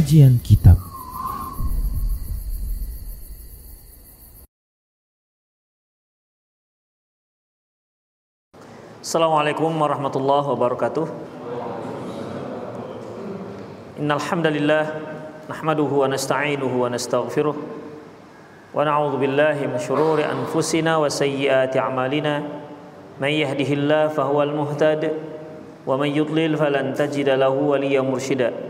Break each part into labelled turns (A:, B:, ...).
A: Kajian Kitab.
B: Assalamualaikum warahmatullahi wabarakatuh. Innal hamdalillah nahmaduhu wa nasta'inuhu wa nastaghfiruh. Wa na'udzu billahi min shururi anfusina wa sayyiati a'malina. May yahdihillahu fahuwal muhtad wa man yudlil falan tajida lahu waliyyan mursyida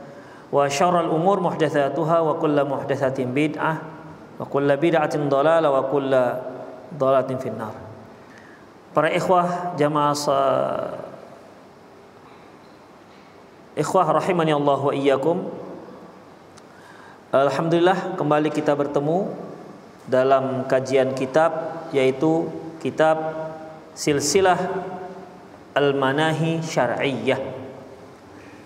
B: Wa syarrul umur muhdatsatuha wa kullu muhdatsatin bid'ah wa kullu bid'atin dhalalah wa kullu dhalalatin finnar. Para ikhwah jamaah Ikhwah rahimani Allah wa iyyakum. Alhamdulillah kembali kita bertemu dalam kajian kitab yaitu kitab Silsilah Al-Manahi Syar'iyyah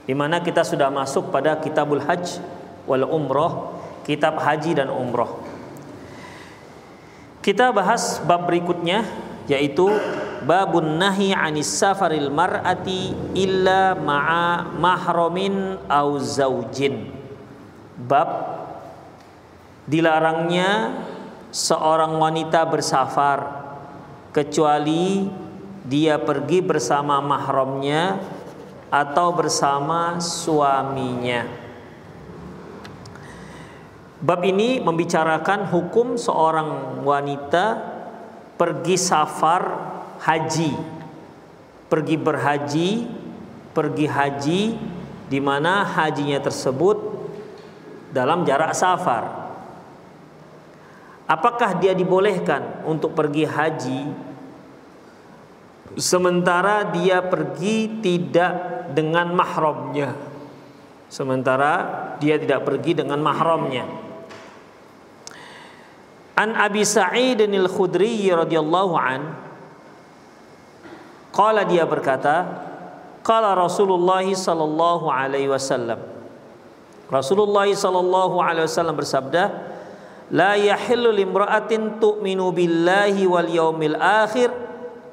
B: di mana kita sudah masuk pada kitabul hajj wal umroh, kitab haji dan umroh. Kita bahas bab berikutnya yaitu babun nahi anis safaril mar'ati illa ma'a mahramin au zaujin. Bab dilarangnya seorang wanita bersafar kecuali dia pergi bersama mahramnya atau bersama suaminya. Bab ini membicarakan hukum seorang wanita pergi safar haji. Pergi berhaji, pergi haji di mana hajinya tersebut dalam jarak safar. Apakah dia dibolehkan untuk pergi haji sementara dia pergi tidak dengan mahramnya. Sementara dia tidak pergi dengan mahramnya. An Abi Sa'id al-Khudri radhiyallahu an qala dia berkata qala Rasulullah sallallahu alaihi wasallam. Rasulullah sallallahu alaihi wasallam bersabda la yahillu limra'atin tu'minu billahi wal yaumil akhir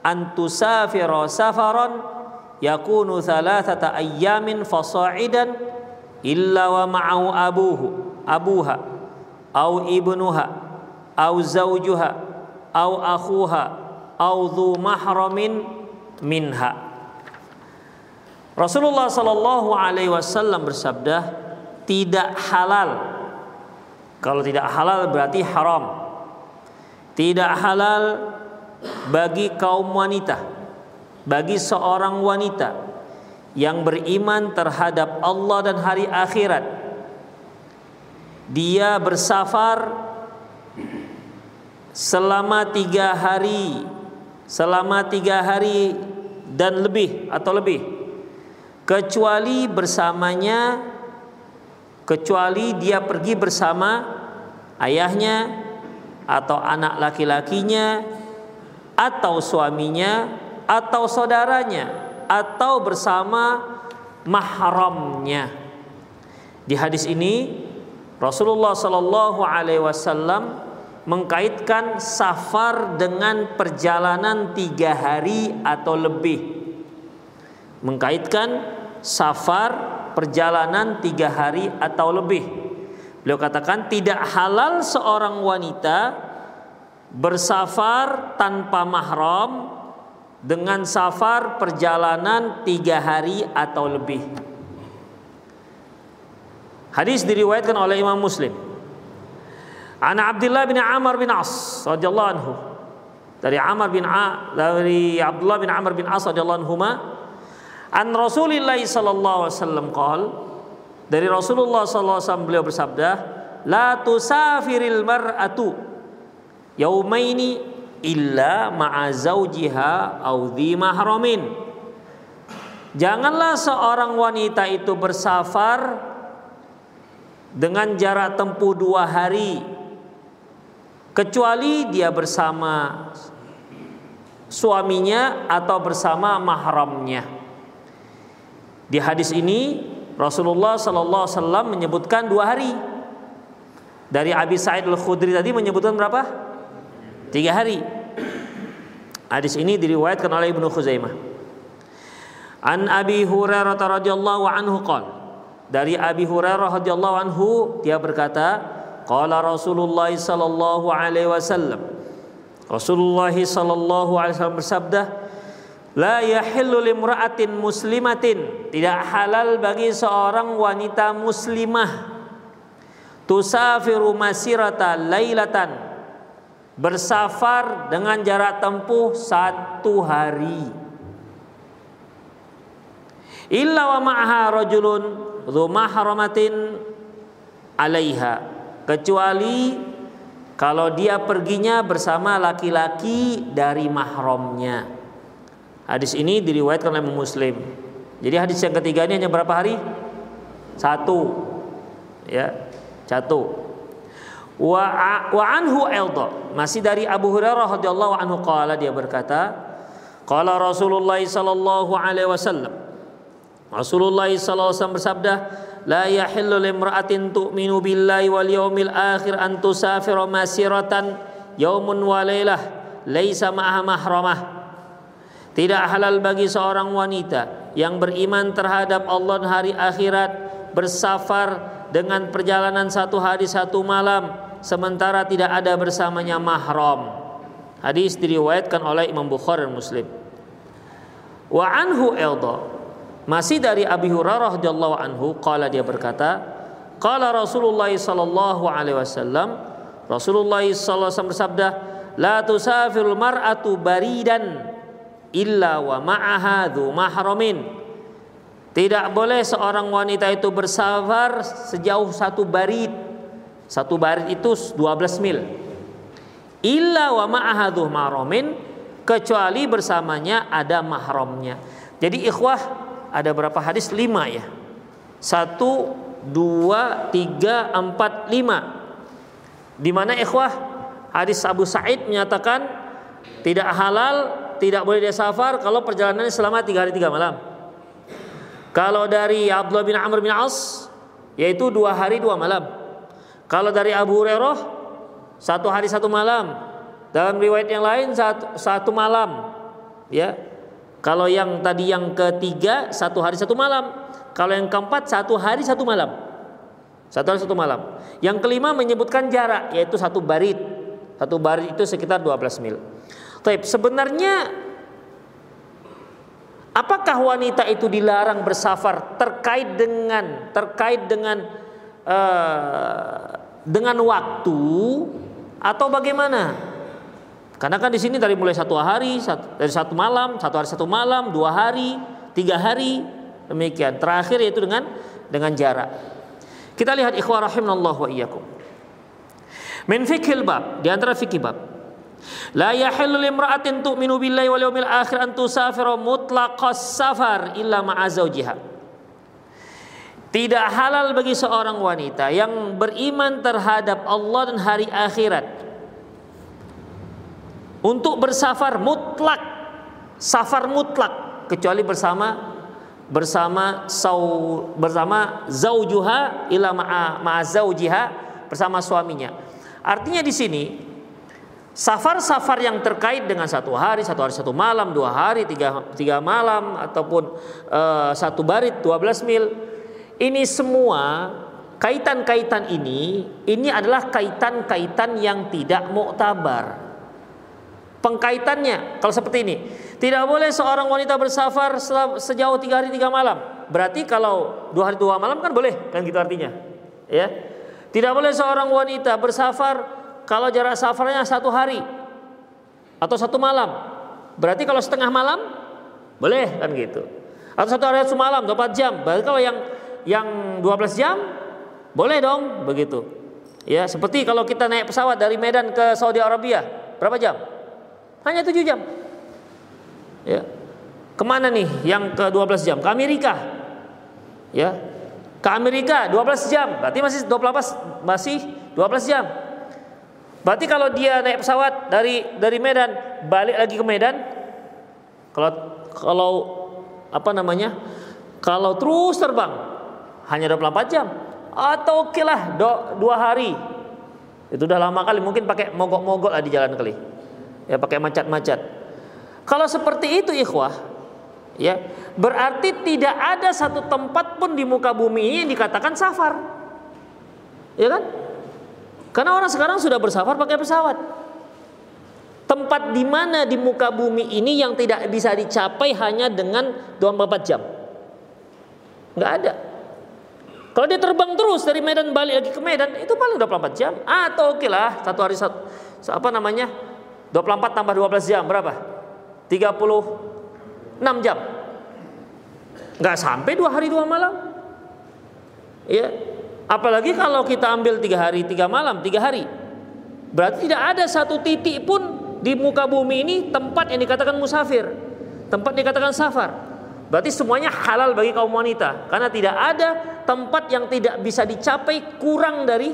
B: antusafira safaran yakunu thalathata ayyamin fasa'idan illa wa ma'ahu abuhu abuha au ibnuha au zawjuha au akhuha au dhu mahramin minha. Rasulullah sallallahu alaihi wasallam bersabda tidak halal. Kalau tidak halal berarti haram. Tidak halal bagi kaum wanita, bagi seorang wanita yang beriman terhadap Allah dan hari akhirat. Dia bersafar selama tiga hari, selama tiga hari dan lebih atau lebih, kecuali bersamanya, kecuali dia pergi bersama ayahnya atau anak laki-lakinya atau suaminya atau saudaranya atau bersama mahramnya. Di hadis ini Rasulullah Shallallahu alaihi wasallam mengkaitkan safar dengan perjalanan tiga hari atau lebih. Mengkaitkan safar perjalanan tiga hari atau lebih. Beliau katakan tidak halal seorang wanita bersafar tanpa mahram dengan safar perjalanan tiga hari atau lebih. Hadis diriwayatkan oleh Imam Muslim. Ana Abdullah bin Amr bin As radhiyallahu anhu. Dari Amr bin A dari Abdullah bin Amr bin As radhiyallahu anhu An Rasulillah sallallahu alaihi wasallam qol dari Rasulullah sallallahu alaihi wasallam beliau bersabda, "La tusafiril mar'atu yaumaini illa ma'a zaujiha au dhi mahramin." Janganlah seorang wanita itu bersafar dengan jarak tempuh dua hari kecuali dia bersama suaminya atau bersama mahramnya. Di hadis ini Rasulullah Sallallahu Alaihi Wasallam menyebutkan dua hari. Dari Abi Sa'id Al Khudri tadi menyebutkan berapa? Tiga hari. Hadis ini diriwayatkan oleh Ibnu Khuzaimah. An Abi Hurairah radhiyallahu anhu qala dari Abi Hurairah radhiyallahu anhu dia berkata Qala Rasulullah sallallahu alaihi wasallam. Rasulullah sallallahu alaihi wasallam bersabda La yahillu limra'atin muslimatin. Tidak halal bagi seorang wanita muslimah. Tusafiru masirata lailatan Bersafar dengan jarak tempuh satu hari Illa wa ma'aha rajulun Dhu mahramatin alaiha kecuali kalau dia perginya bersama laki-laki dari mahramnya. Hadis ini diriwayatkan oleh Muslim. Jadi hadis yang ketiga ini hanya berapa hari? Satu. Ya, satu. Wa wa anhu eldo masih dari Abu Hurairah radhiyallahu anhu qala dia berkata, qala Rasulullah sallallahu alaihi wasallam. Rasulullah sallallahu alaihi wasallam bersabda, la yahillu limra'atin tu'minu billahi wal yawmil akhir an tusafira masiratan yaumun wa lailah laisa ma'aha mahramah tidak halal bagi seorang wanita yang beriman terhadap Allah hari akhirat bersafar dengan perjalanan satu hari satu malam sementara tidak ada bersamanya mahram. Hadis diriwayatkan oleh Imam Bukhari dan Muslim. Wa anhu eldo masih dari Abi Hurairah radhiyallahu anhu qala dia berkata, qala Rasulullah sallallahu alaihi wasallam, Rasulullah sallallahu alaihi wasallam bersabda, la tusafirul mar'atu baridan illa wa ma'aha dhu mahramin. Tidak boleh seorang wanita itu bersafar sejauh satu barid. Satu barid itu 12 mil. Illa wa ma'aha dhu mahramin kecuali bersamanya ada mahramnya. Jadi ikhwah ada berapa hadis? Lima ya. Satu, dua, tiga, empat, lima. Di mana ikhwah hadis Abu Said menyatakan tidak halal, tidak boleh dia safar kalau perjalanannya selama tiga hari tiga malam. Kalau dari Abdullah bin Amr bin As yaitu dua hari dua malam. Kalau dari Abu Hurairah satu hari satu malam. Dalam riwayat yang lain satu, satu malam. Ya, kalau yang tadi yang ketiga satu hari satu malam. Kalau yang keempat satu hari satu malam. Satu hari satu malam. Yang kelima menyebutkan jarak yaitu satu barit. Satu barit itu sekitar 12 mil. Tapi sebenarnya apakah wanita itu dilarang bersafar terkait dengan terkait dengan uh, dengan waktu atau bagaimana? Karena kan di sini dari mulai satu hari, satu, dari satu malam, satu hari satu malam, dua hari, tiga hari, demikian. Terakhir yaitu dengan dengan jarak. Kita lihat ikhwah rahimallah wa iyyakum. Min fikhil bab, di antara fikih bab. La yahillu limra'atin tu'minu billahi wal yawmil akhir an tusafira mutlaqas safar illa ma'a zawjiha. Tidak halal bagi seorang wanita yang beriman terhadap Allah dan hari akhirat untuk bersafar mutlak safar mutlak kecuali bersama bersama sau bersama zaujuha ila ma'a ma'a zaujiha bersama suaminya. Artinya di sini safar-safar yang terkait dengan satu hari, satu hari satu malam, dua hari, tiga, tiga malam ataupun uh, satu barit 12 mil ini semua kaitan-kaitan ini ini adalah kaitan-kaitan yang tidak muktabar Pengkaitannya kalau seperti ini, tidak boleh seorang wanita bersafar sejauh tiga hari tiga malam. Berarti kalau dua hari dua malam kan boleh, kan gitu artinya, ya. Tidak boleh seorang wanita bersafar kalau jarak safarnya satu hari atau satu malam. Berarti kalau setengah malam boleh kan gitu. Atau satu hari satu malam 24 jam. Berarti kalau yang yang 12 jam boleh dong begitu. Ya, seperti kalau kita naik pesawat dari Medan ke Saudi Arabia, berapa jam? Hanya 7 jam. Ya. Ke mana nih yang ke 12 jam? Ke Amerika. Ya. Ke Amerika 12 jam. Berarti masih 12 masih 12 jam. Berarti kalau dia naik pesawat dari dari Medan balik lagi ke Medan kalau kalau apa namanya? Kalau terus terbang hanya 24 jam? Atau oke lah dua hari. Itu udah lama kali mungkin pakai mogok-mogok lah di jalan kali. Ya pakai macet-macet kalau seperti itu ikhwah ya berarti tidak ada satu tempat pun di muka bumi ini yang dikatakan safar. Ya kan? Karena orang sekarang sudah bersafar pakai pesawat. Tempat di mana di muka bumi ini yang tidak bisa dicapai hanya dengan 24 jam? Nggak ada kalau dia terbang terus dari Medan balik lagi ke Medan itu paling 24 jam atau oke okay lah satu hari satu apa namanya 24 tambah 12 jam berapa? 36 jam. Nggak sampai dua hari dua malam. Ya, apalagi kalau kita ambil tiga hari tiga malam tiga hari, berarti tidak ada satu titik pun di muka bumi ini tempat yang dikatakan musafir, tempat yang dikatakan safar. Berarti semuanya halal bagi kaum wanita karena tidak ada tempat yang tidak bisa dicapai kurang dari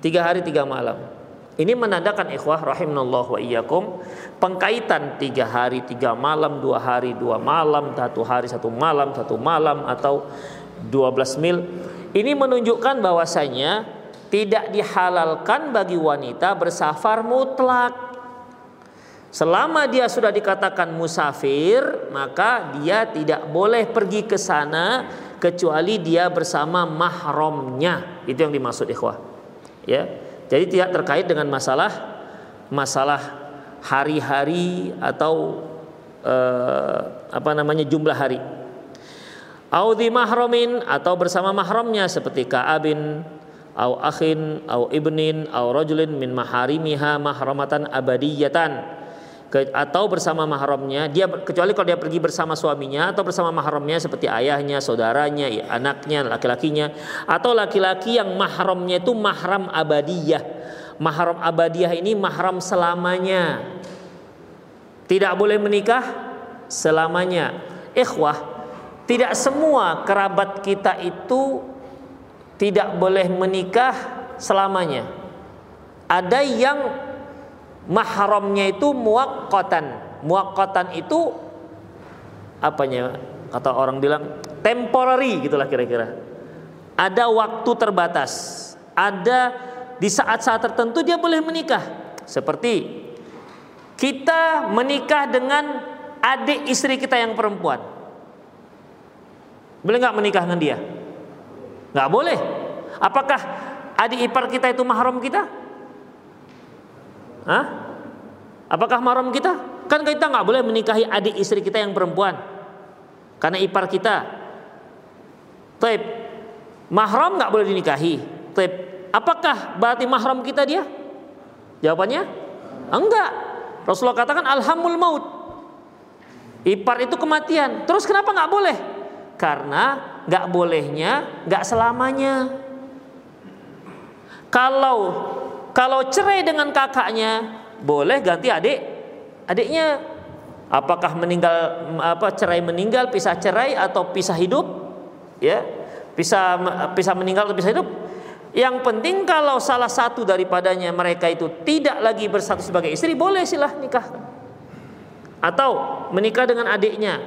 B: tiga hari tiga malam. Ini menandakan ikhwah rahimnallah wa iyyakum pengkaitan tiga hari tiga malam dua hari dua malam satu hari satu malam satu malam atau dua belas mil ini menunjukkan bahwasanya tidak dihalalkan bagi wanita bersafar mutlak Selama dia sudah dikatakan musafir, maka dia tidak boleh pergi ke sana kecuali dia bersama mahramnya. Itu yang dimaksud ikhwah. Ya. Jadi tidak terkait dengan masalah masalah hari-hari atau eh, apa namanya jumlah hari. Audi mahromin atau bersama mahramnya seperti ka'abin au akhin au ibnin au rajulin min maharimiha mahramatan abadiyatan atau bersama mahramnya dia kecuali kalau dia pergi bersama suaminya atau bersama mahramnya seperti ayahnya, saudaranya, anaknya, laki-lakinya atau laki-laki yang mahramnya itu mahram abadiyah. Mahram abadiyah ini mahram selamanya. Tidak boleh menikah selamanya. Ikhwah, tidak semua kerabat kita itu tidak boleh menikah selamanya. Ada yang mahramnya itu muakkatan. Muakkatan itu apanya? Kata orang bilang temporary gitulah kira-kira. Ada waktu terbatas. Ada di saat-saat tertentu dia boleh menikah. Seperti kita menikah dengan adik istri kita yang perempuan. Boleh nggak menikah dengan dia? Nggak boleh. Apakah adik ipar kita itu mahram kita? Hah? Apakah mahram kita? Kan kita nggak boleh menikahi adik istri kita yang perempuan karena ipar kita. Taib. Mahram nggak boleh dinikahi. Taib. Apakah berarti mahram kita dia? Jawabannya enggak. Rasulullah katakan alhamul maut. Ipar itu kematian. Terus kenapa nggak boleh? Karena nggak bolehnya nggak selamanya. Kalau kalau cerai dengan kakaknya, boleh ganti adik adiknya. Apakah meninggal apa cerai meninggal, pisah cerai atau pisah hidup? Ya. Pisah pisah meninggal atau pisah hidup? Yang penting kalau salah satu daripadanya mereka itu tidak lagi bersatu sebagai istri, boleh silah nikah. Atau menikah dengan adiknya.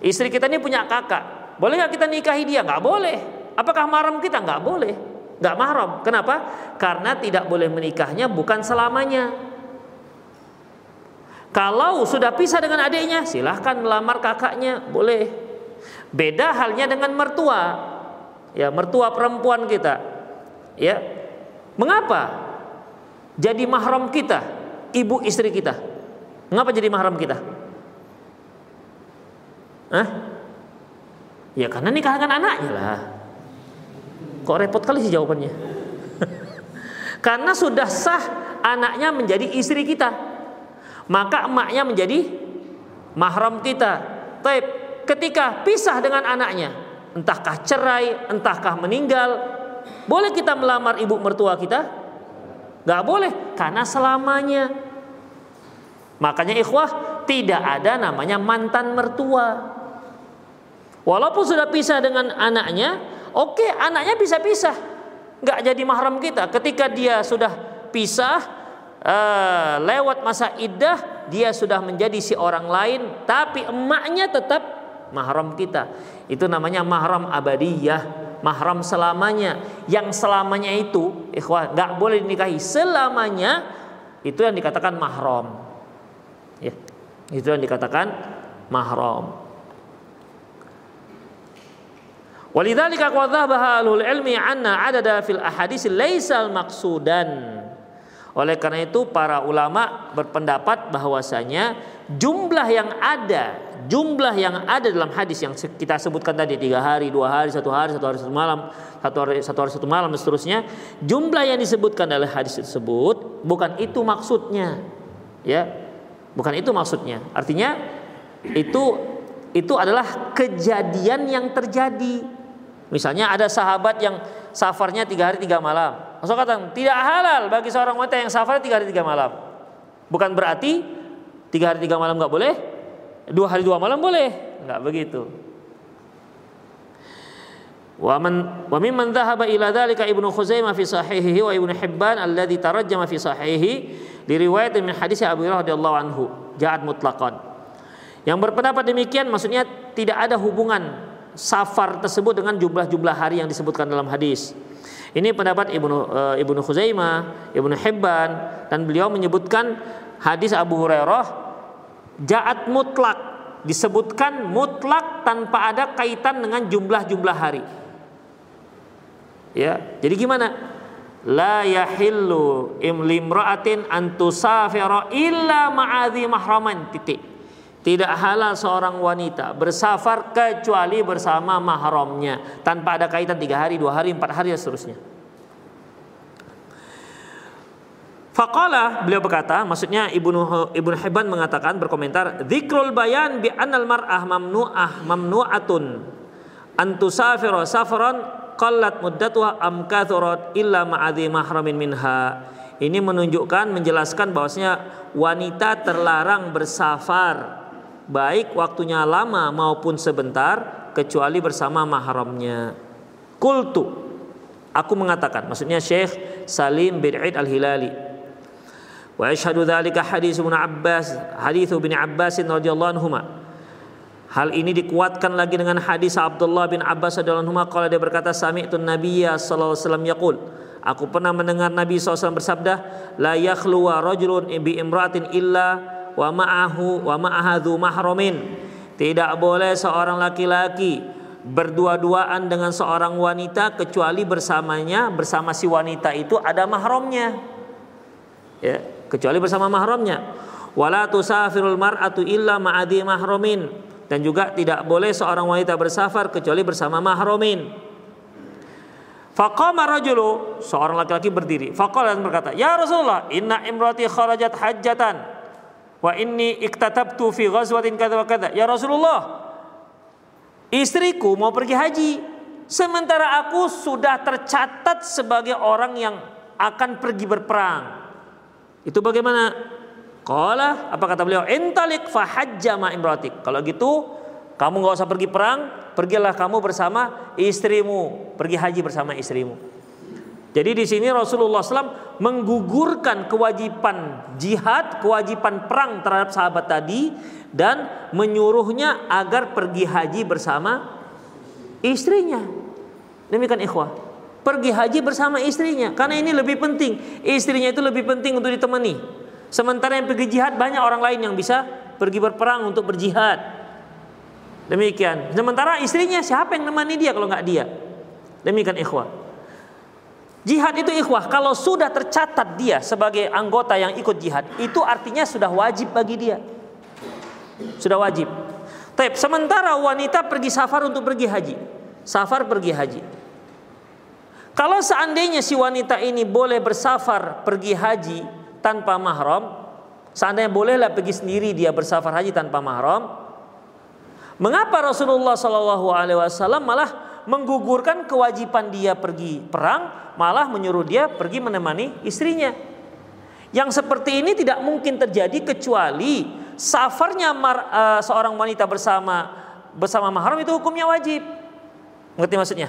B: Istri kita ini punya kakak, boleh nggak kita nikahi dia? Nggak boleh. Apakah maram kita? Nggak boleh nggak mahram. Kenapa? Karena tidak boleh menikahnya bukan selamanya. Kalau sudah pisah dengan adiknya, silahkan melamar kakaknya, boleh. Beda halnya dengan mertua, ya mertua perempuan kita, ya. Mengapa? Jadi mahram kita, ibu istri kita. Mengapa jadi mahram kita? Hah? Ya karena nikah dengan anaknya lah. Kok repot kali sih jawabannya? Karena sudah sah anaknya menjadi istri kita. Maka emaknya menjadi mahram kita. Taib, ketika pisah dengan anaknya, entahkah cerai, entahkah meninggal, boleh kita melamar ibu mertua kita? Gak boleh, karena selamanya. Makanya ikhwah, tidak ada namanya mantan mertua. Walaupun sudah pisah dengan anaknya, oke anaknya bisa pisah. Gak jadi mahram kita. Ketika dia sudah pisah, uh, lewat masa iddah, dia sudah menjadi si orang lain, tapi emaknya tetap mahram kita. Itu namanya mahram abadiyah, mahram selamanya. Yang selamanya itu, ikhwah, nggak boleh dinikahi selamanya. Itu yang dikatakan mahram. Ya, itu yang dikatakan mahram. Walidzalika qad dhahaba ahlul ilmi anna adada fil ahadits laisal maqsudan. Oleh karena itu para ulama berpendapat bahwasanya jumlah yang ada, jumlah yang ada dalam hadis yang kita sebutkan tadi tiga hari, dua hari, satu hari, satu hari, satu malam, satu hari, satu hari, satu malam dan seterusnya, jumlah yang disebutkan dalam hadis tersebut bukan itu maksudnya, ya, bukan itu maksudnya. Artinya itu itu adalah kejadian yang terjadi. Misalnya ada sahabat yang safarnya tiga hari tiga malam, Rasul katakan tidak halal bagi seorang wanita yang safar tiga hari tiga malam. Bukan berarti tiga hari tiga malam nggak boleh, dua hari dua malam boleh, nggak begitu. Wa man wa mimman dhahaba ila dzalika Ibnu Khuzaimah fi sahihihi wa Ibnu Hibban alladhi tarajjama fi sahihi di riwayat min hadis Abu Hurairah radhiyallahu anhu ja'at mutlaqan. Yang berpendapat demikian maksudnya tidak ada hubungan safar tersebut dengan jumlah-jumlah hari yang disebutkan dalam hadis. Ini pendapat Ibnu uh, Ibnu Khuzaimah, Ibnu Hibban dan beliau menyebutkan hadis Abu Hurairah jaat mutlak disebutkan mutlak tanpa ada kaitan dengan jumlah-jumlah hari. Ya, jadi gimana? La yahillu imlimra'atin antusafira illa ma'adhi mahraman titik. Tidak halal seorang wanita bersafar kecuali bersama mahramnya tanpa ada kaitan tiga hari, dua hari, empat hari dan seterusnya. Faqala beliau berkata, maksudnya Ibnu Ibnu Hibban mengatakan berkomentar, dzikrul bayan bi annal mar'ah mamnu'ah mamnu'atun an tusafira safaran qallat muddatuha am kathurat illa ma'adhi mahramin minha. Ini menunjukkan menjelaskan bahwasanya wanita terlarang bersafar baik waktunya lama maupun sebentar kecuali bersama mahramnya. Kultu aku mengatakan maksudnya Syekh Salim bin Aid Al-Hilali. Wa asyhadu dzalika hadis Ibnu Abbas, hadis Ibnu Abbas radhiyallahu anhu. Hal ini dikuatkan lagi dengan hadis Abdullah bin Abbas radhiyallahu anhu kalau dia berkata sami'tu Nabiyya sallallahu alaihi wasallam yaqul Aku pernah mendengar Nabi SAW bersabda, La yakhluwa rajulun bi imratin illa wa ma'ahu wa ma'ahadhu mahramin. Tidak boleh seorang laki-laki berdua-duaan dengan seorang wanita kecuali bersamanya bersama si wanita itu ada mahramnya. Ya, kecuali bersama mahramnya. Wala tusafirul mar'atu illa ma'adhi mahramin dan juga tidak boleh seorang wanita bersafar kecuali bersama mahramin. Faqama rajulu, seorang laki-laki berdiri. Faqala dan berkata, "Ya Rasulullah, inna imrati kharajat hajjatan." Wa inni iktatabtu fi ghazwatin kadza wa kadza. Ya Rasulullah, istriku mau pergi haji. Sementara aku sudah tercatat sebagai orang yang akan pergi berperang. Itu bagaimana? Qala, apa kata beliau? Intalik fahajja ma imratik. Kalau gitu, kamu nggak usah pergi perang, pergilah kamu bersama istrimu, pergi haji bersama istrimu. Jadi di sini Rasulullah SAW menggugurkan kewajiban jihad, kewajiban perang terhadap sahabat tadi dan menyuruhnya agar pergi haji bersama istrinya. Demikian ikhwah. Pergi haji bersama istrinya karena ini lebih penting. Istrinya itu lebih penting untuk ditemani. Sementara yang pergi jihad banyak orang lain yang bisa pergi berperang untuk berjihad. Demikian. Sementara istrinya siapa yang nemani dia kalau nggak dia? Demikian ikhwah. Jihad itu ikhwah, kalau sudah tercatat dia sebagai anggota yang ikut jihad, itu artinya sudah wajib bagi dia. Sudah wajib. Tapi sementara wanita pergi safar untuk pergi haji. Safar pergi haji. Kalau seandainya si wanita ini boleh bersafar pergi haji tanpa mahram, seandainya bolehlah pergi sendiri dia bersafar haji tanpa mahram, mengapa Rasulullah Shallallahu Alaihi Wasallam malah menggugurkan kewajiban dia pergi perang, malah menyuruh dia pergi menemani istrinya? Yang seperti ini tidak mungkin terjadi kecuali safarnya mar, uh, seorang wanita bersama bersama mahram itu hukumnya wajib. Ngerti maksudnya?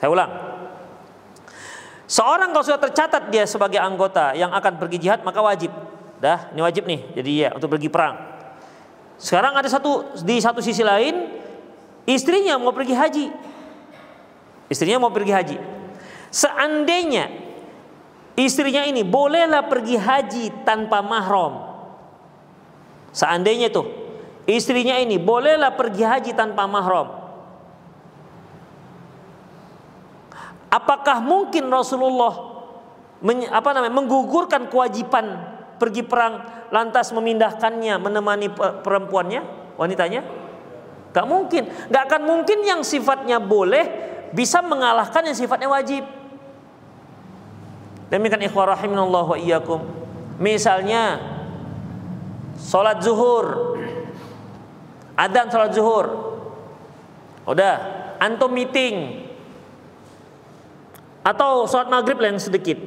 B: Saya ulang. Seorang kalau sudah tercatat dia sebagai anggota yang akan pergi jihad maka wajib. Dah, ini wajib nih. Jadi ya untuk pergi perang. Sekarang ada satu di satu sisi lain istrinya mau pergi haji. Istrinya mau pergi haji. Seandainya istrinya ini bolehlah pergi haji tanpa mahram. Seandainya tuh istrinya ini bolehlah pergi haji tanpa mahram. Apakah mungkin Rasulullah apa namanya menggugurkan kewajiban pergi perang lantas memindahkannya menemani perempuannya wanitanya? Gak mungkin. Gak akan mungkin yang sifatnya boleh bisa mengalahkan yang sifatnya wajib. Demikian ikhwah rahiminallah wa iyyakum. Misalnya sholat zuhur, adan sholat zuhur, udah antum meeting atau sholat maghrib lah yang sedikit.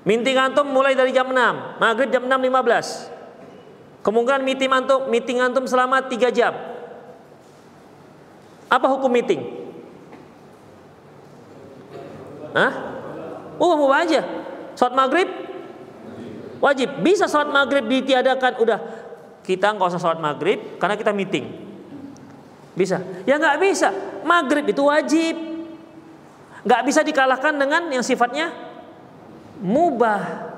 B: Meeting antum mulai dari jam 6, maghrib jam 6.15. Kemungkinan meeting antum, meeting antum selama 3 jam. Apa hukum meeting? Hah? Oh, mau aja. Sholat maghrib wajib. Bisa sholat maghrib ditiadakan. Udah, kita nggak usah sholat maghrib karena kita meeting. Bisa? Ya nggak bisa. Maghrib itu wajib nggak bisa dikalahkan dengan yang sifatnya mubah.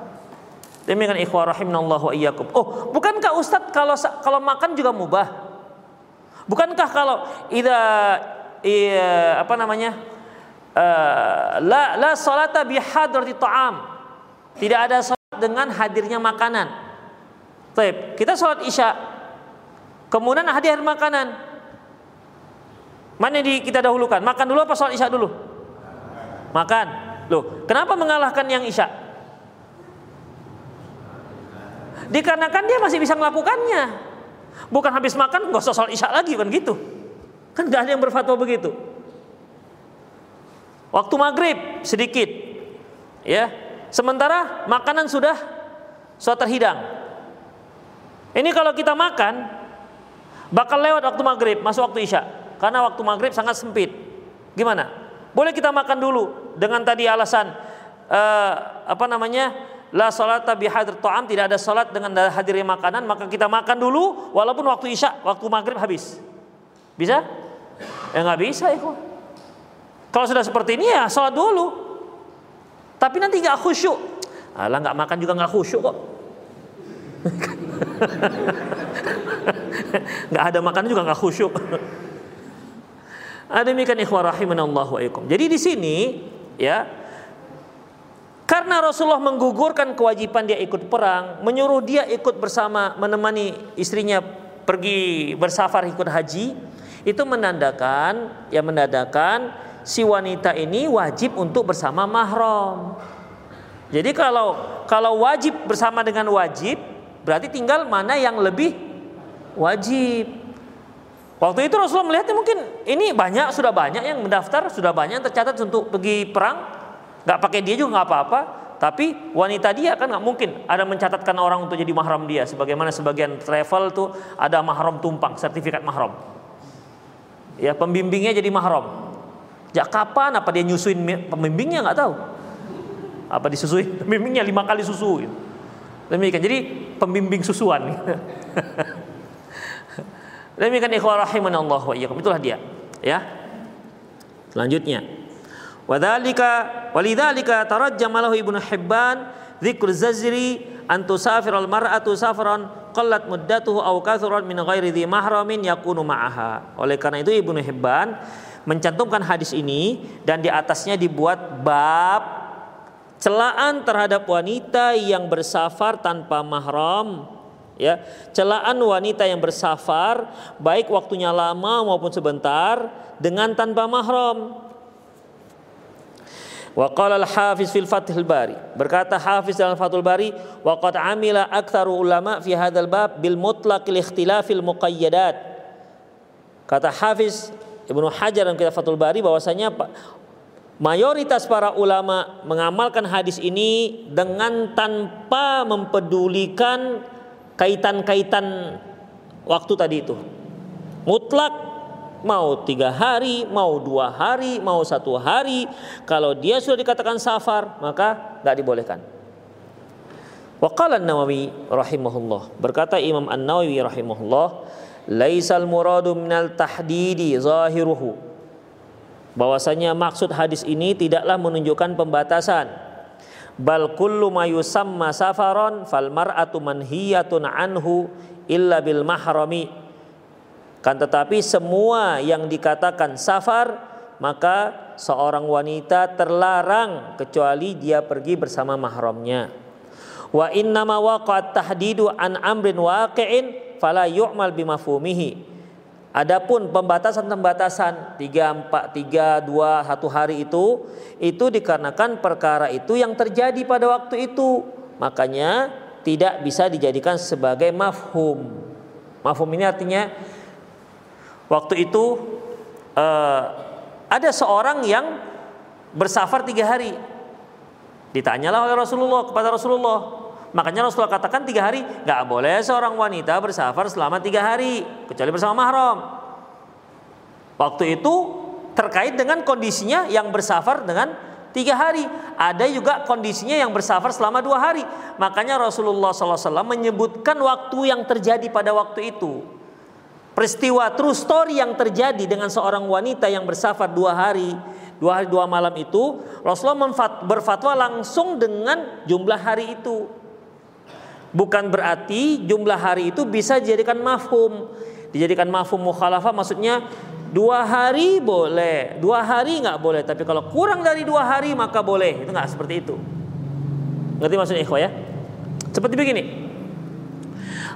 B: Demikian ikhwah rahimanallahu wa iyyakum. Oh, bukankah Ustadz kalau kalau makan juga mubah? Bukankah kalau ida iya, apa namanya? Uh, la la salata bi hadrati ta'am. Tidak ada salat dengan hadirnya makanan. Baik, kita salat Isya. Kemudian hadir makanan. Mana yang kita dahulukan? Makan dulu apa salat Isya dulu? makan. Loh, kenapa mengalahkan yang Isya? Dikarenakan dia masih bisa melakukannya. Bukan habis makan nggak usah sholat Isya lagi kan gitu. Kan gak ada yang berfatwa begitu. Waktu maghrib sedikit, ya. Sementara makanan sudah sudah terhidang. Ini kalau kita makan bakal lewat waktu maghrib, masuk waktu isya. Karena waktu maghrib sangat sempit. Gimana? Boleh kita makan dulu dengan tadi alasan uh, apa namanya? La salata bi hadir ta'am, tidak ada salat dengan hadirnya makanan, maka kita makan dulu walaupun waktu Isya, waktu maghrib habis. Bisa? Ya nggak bisa, itu. Kalau sudah seperti ini ya salat dulu. Tapi nanti nggak khusyuk. Alah nggak makan juga nggak khusyuk kok. nggak ada makan juga nggak khusyuk. Ada demikian ikhwah rahimanallah wa. Jadi di sini ya karena Rasulullah menggugurkan kewajiban dia ikut perang, menyuruh dia ikut bersama menemani istrinya pergi bersafar ikut haji, itu menandakan ya menandakan si wanita ini wajib untuk bersama mahram. Jadi kalau kalau wajib bersama dengan wajib, berarti tinggal mana yang lebih wajib. Waktu itu Rasulullah melihatnya mungkin ini banyak sudah banyak yang mendaftar, sudah banyak yang tercatat untuk pergi perang, nggak pakai dia juga nggak apa-apa. Tapi wanita dia kan nggak mungkin ada mencatatkan orang untuk jadi mahram dia. Sebagaimana sebagian travel tuh ada mahram tumpang, sertifikat mahram. Ya pembimbingnya jadi mahram. Jak kapan apa dia nyusuin pembimbingnya nggak tahu. Apa disusui pembimbingnya lima kali susu. Gitu. Demikian. Jadi pembimbing susuan. Demikian ikhwah rahimanallah wa. Itulah dia. Ya. Selanjutnya. Wadzalika walidzalika tarajjama lahu Ibnu Hibban dzikr zazri an tusafir al mar'atu safran qallat muddatuhu aw kathuran min ghairi dhi mahramin yakunu ma'aha. Oleh karena itu Ibnu Hibban mencantumkan hadis ini dan di atasnya dibuat bab celaan terhadap wanita yang bersafar tanpa mahram ya celaan wanita yang bersafar baik waktunya lama maupun sebentar dengan tanpa mahram Wa qala al-Hafiz fil Fathul Bari. Berkata Hafiz dalam Fathul Bari, wa qad amila aktsaru ulama fi hadzal bab bil mutlaqil ikhtilafil muqayyadat. Kata Hafiz Ibnu Hajar dalam kitab Fathul Bari bahwasanya mayoritas para ulama mengamalkan hadis ini dengan tanpa mempedulikan kaitan-kaitan waktu tadi itu. Mutlak mau tiga hari, mau dua hari, mau satu hari. Kalau dia sudah dikatakan safar, maka tidak dibolehkan. Waqala Nawawi rahimahullah. Berkata Imam An-Nawawi rahimahullah, "Laisal muradu minal tahdidi zahiruhu." Bahwasanya maksud hadis ini tidaklah menunjukkan pembatasan. Bal kullu ma yusamma safaron fal mar'atu manhiyatun anhu illa bil mahrami kan tetapi semua yang dikatakan safar maka seorang wanita terlarang kecuali dia pergi bersama mahramnya. Wa inna ma waqa'at tahdidu an amrin waqi'in fala yu'mal bimafhumihi. Adapun pembatasan-pembatasan 3 4 3 2 1 hari itu itu dikarenakan perkara itu yang terjadi pada waktu itu. Makanya tidak bisa dijadikan sebagai mafhum. Mafhum ini artinya Waktu itu uh, ada seorang yang bersafar tiga hari. Ditanyalah oleh Rasulullah kepada Rasulullah. Makanya Rasulullah katakan tiga hari nggak boleh seorang wanita bersafar selama tiga hari kecuali bersama mahram. Waktu itu terkait dengan kondisinya yang bersafar dengan tiga hari. Ada juga kondisinya yang bersafar selama dua hari. Makanya Rasulullah SAW menyebutkan waktu yang terjadi pada waktu itu peristiwa true story yang terjadi dengan seorang wanita yang bersafar dua hari dua hari dua malam itu Rasulullah berfatwa langsung dengan jumlah hari itu. Bukan berarti jumlah hari itu bisa dijadikan mafhum. Dijadikan mafhum mukhalafah maksudnya dua hari boleh dua hari nggak boleh tapi kalau kurang dari dua hari maka boleh. Itu nggak seperti itu. Ngerti maksudnya ikhwah ya? Seperti begini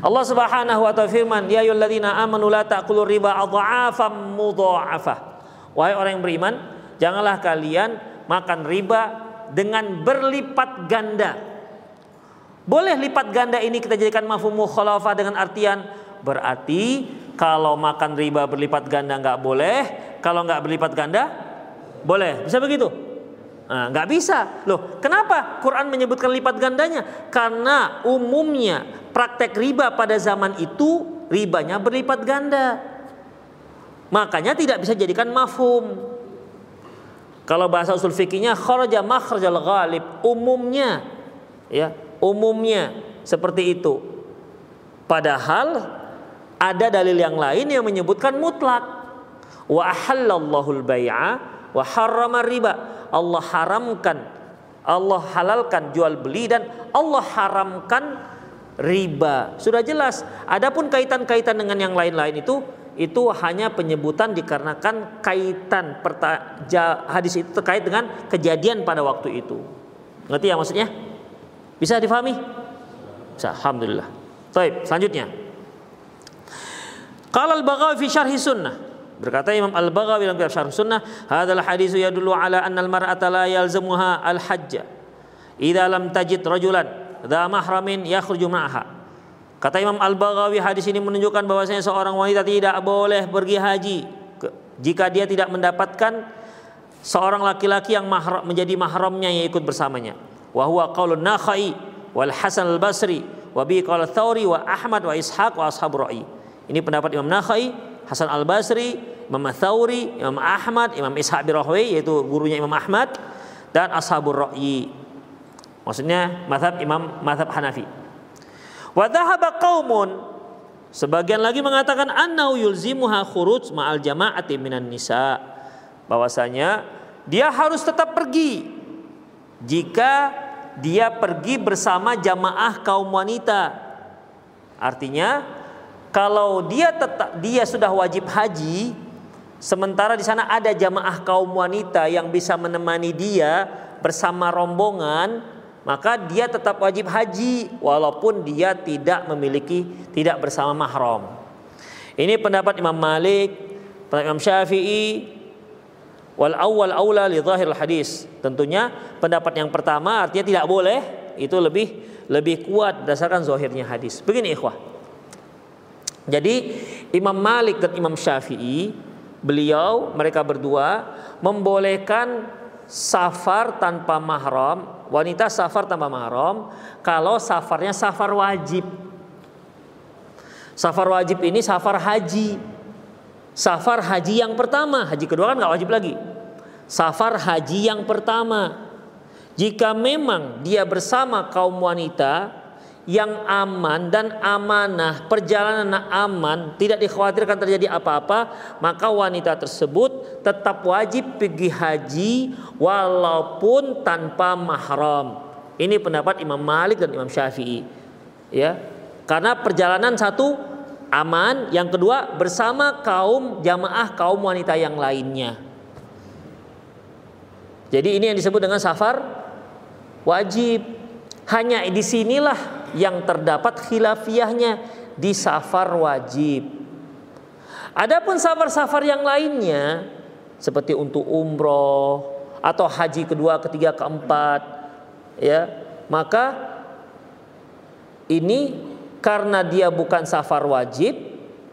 B: Allah Subhanahu wa taala firman, "Ya ayyuhalladzina amanu la ta'kulu riba adha'afam mudha'afah." Wahai orang yang beriman, janganlah kalian makan riba dengan berlipat ganda. Boleh lipat ganda ini kita jadikan mafhum mukhalafah dengan artian berarti kalau makan riba berlipat ganda nggak boleh, kalau nggak berlipat ganda boleh. Bisa begitu? Nah, nggak bisa. Loh, kenapa Quran menyebutkan lipat gandanya? Karena umumnya praktek riba pada zaman itu ribanya berlipat ganda. Makanya tidak bisa jadikan mafhum. Kalau bahasa usul fikihnya kharaja makhrajal ghalib, umumnya ya, umumnya seperti itu. Padahal ada dalil yang lain yang menyebutkan mutlak. Wa ahallallahu al-bai'a wa harrama riba Allah haramkan, Allah halalkan jual beli dan Allah haramkan riba. Sudah jelas. Adapun kaitan-kaitan dengan yang lain-lain itu itu hanya penyebutan dikarenakan kaitan hadis itu terkait dengan kejadian pada waktu itu. Ngerti ya maksudnya? Bisa difahami? Bisa, alhamdulillah. Baik, selanjutnya. Qala al-Baghawi fi syarhi sunnah Berkata Imam Al-Baghawi dalam kitab Syarh Sunnah, "Hadzal hadis yadullu ala anna al-mar'ata la yalzamuha al-hajj idza lam tajid rajulan dha mahramin yakhruju ma'aha." Kata Imam Al-Baghawi hadis ini menunjukkan bahwasanya seorang wanita tidak boleh pergi haji jika dia tidak mendapatkan seorang laki-laki yang mahram, menjadi mahramnya yang ikut bersamanya. Wa huwa qaulun Nakhai wal Hasan al-Basri wa bi qala Thawri wa Ahmad wa Ishaq wa ashabu ra'i. Ini pendapat Imam Nakhai, Hasan Al Basri, Imam Thawri, Imam Ahmad, Imam Ishaq bin Rahwi yaitu gurunya Imam Ahmad dan Ashabur Ra'yi. Maksudnya mazhab Imam mazhab Hanafi. Wa dhahaba qaumun sebagian lagi mengatakan annau yulzimuha khuruj ma'al jama'ati minan nisa. Bahwasanya dia harus tetap pergi jika dia pergi bersama jamaah kaum wanita. Artinya kalau dia tetap dia sudah wajib haji sementara di sana ada jamaah kaum wanita yang bisa menemani dia bersama rombongan maka dia tetap wajib haji walaupun dia tidak memiliki tidak bersama mahram. Ini pendapat Imam Malik, pendapat Imam Syafi'i Wal awal aula li zahir hadis. Tentunya pendapat yang pertama artinya tidak boleh itu lebih lebih kuat berdasarkan zahirnya hadis. Begini ikhwah. Jadi Imam Malik dan Imam Syafi'i beliau mereka berdua membolehkan safar tanpa mahram, wanita safar tanpa mahram kalau safarnya safar wajib. Safar wajib ini safar haji. Safar haji yang pertama, haji kedua kan nggak wajib lagi. Safar haji yang pertama. Jika memang dia bersama kaum wanita yang aman dan amanah, perjalanan aman, tidak dikhawatirkan terjadi apa-apa, maka wanita tersebut tetap wajib pergi haji walaupun tanpa mahram. Ini pendapat Imam Malik dan Imam Syafi'i. Ya. Karena perjalanan satu aman, yang kedua bersama kaum jamaah kaum wanita yang lainnya. Jadi ini yang disebut dengan safar wajib. Hanya di sinilah yang terdapat khilafiahnya di safar wajib. Adapun safar-safar yang lainnya seperti untuk umroh atau haji kedua, ketiga, keempat, ya maka ini karena dia bukan safar wajib,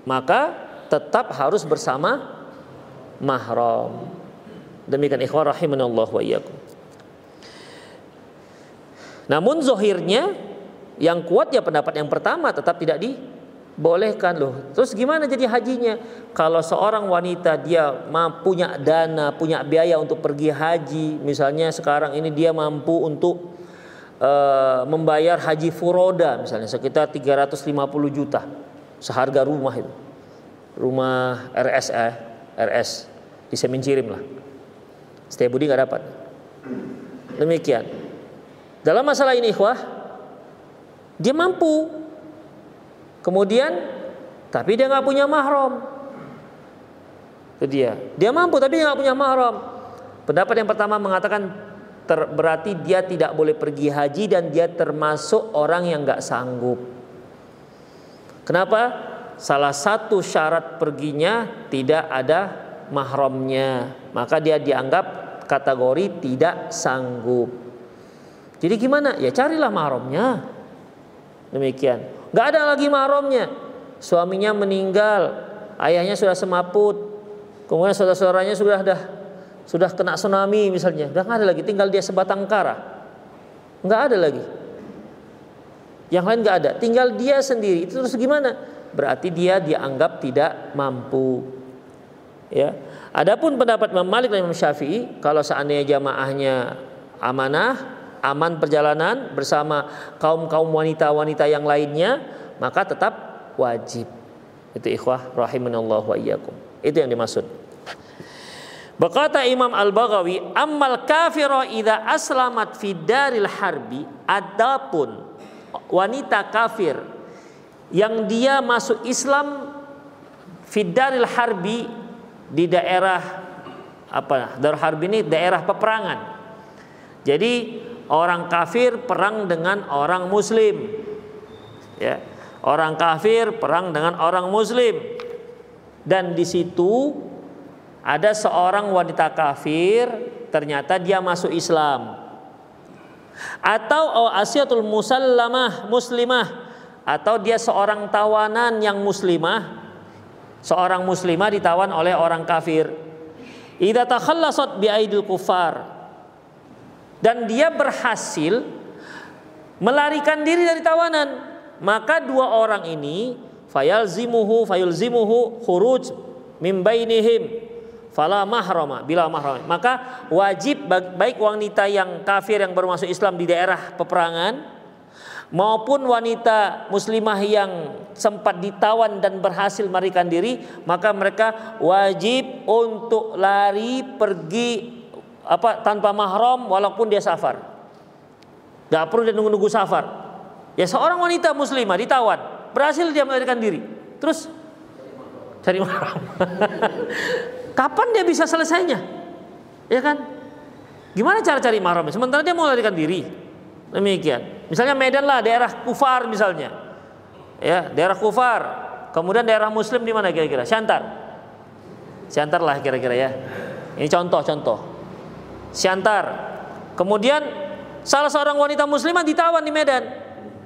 B: maka tetap harus bersama mahram. Demikian ikhwan rahimanallah wa iyyakum. Namun zohirnya yang kuat ya pendapat yang pertama tetap tidak dibolehkan loh. Terus gimana jadi hajinya? Kalau seorang wanita dia punya dana, punya biaya untuk pergi haji, misalnya sekarang ini dia mampu untuk uh, membayar haji furoda misalnya sekitar 350 juta seharga rumah itu. Rumah RS eh, RS di Semincirim lah. Setiap Budi nggak dapat. Demikian. Dalam masalah ini ikhwah, dia mampu. Kemudian, tapi dia nggak punya mahram. Itu dia. Dia mampu tapi dia nggak punya mahram. Pendapat yang pertama mengatakan ter, berarti dia tidak boleh pergi haji dan dia termasuk orang yang nggak sanggup. Kenapa? Salah satu syarat perginya tidak ada mahramnya, maka dia dianggap kategori tidak sanggup. Jadi gimana? Ya carilah mahramnya. Demikian. Gak ada lagi mahramnya. Suaminya meninggal, ayahnya sudah semaput, kemudian saudara-saudaranya sudah dah sudah kena tsunami misalnya, udah nggak ada lagi, tinggal dia sebatang kara, nggak ada lagi. Yang lain nggak ada, tinggal dia sendiri. Itu terus gimana? Berarti dia dianggap tidak mampu. Ya, Adapun pendapat Imam Malik dan Imam Syafi'i, kalau seandainya jamaahnya amanah, aman perjalanan bersama kaum-kaum wanita-wanita yang lainnya, maka tetap wajib. Itu ikhwah rahimanallahu wa iyyakum. Itu yang dimaksud. Berkata Imam Al-Baghawi, "Ammal kafira idza aslamat fi daril harbi, adapun wanita kafir yang dia masuk Islam fi daril harbi di daerah apa Darul Harb ini daerah peperangan. Jadi orang kafir perang dengan orang muslim. Ya. Orang kafir perang dengan orang muslim. Dan di situ ada seorang wanita kafir ternyata dia masuk Islam. Atau asiatul musallamah muslimah atau dia seorang tawanan yang muslimah seorang muslimah ditawan oleh orang kafir. Idza takhallasat bi aidil kufar. Dan dia berhasil melarikan diri dari tawanan, maka dua orang ini fayalzimuhu fayulzimuhu khuruj min bainihim fala mahrama bila mahram maka wajib baik wanita yang kafir yang baru masuk Islam di daerah peperangan maupun wanita muslimah yang sempat ditawan dan berhasil melarikan diri, maka mereka wajib untuk lari pergi apa tanpa mahram walaupun dia safar. Gak perlu dia nunggu-nunggu safar. Ya seorang wanita muslimah ditawan, berhasil dia melarikan diri. Terus cari mahram. Kapan dia bisa selesainya? Ya kan? Gimana cara cari mahram? Sementara dia mau melarikan diri. Demikian. Misalnya Medan lah daerah kufar misalnya. Ya, daerah kufar. Kemudian daerah muslim di mana kira-kira? Syantar. Syantar lah kira-kira ya. Ini contoh-contoh. Siantar. Kemudian salah seorang wanita muslimah ditawan di Medan.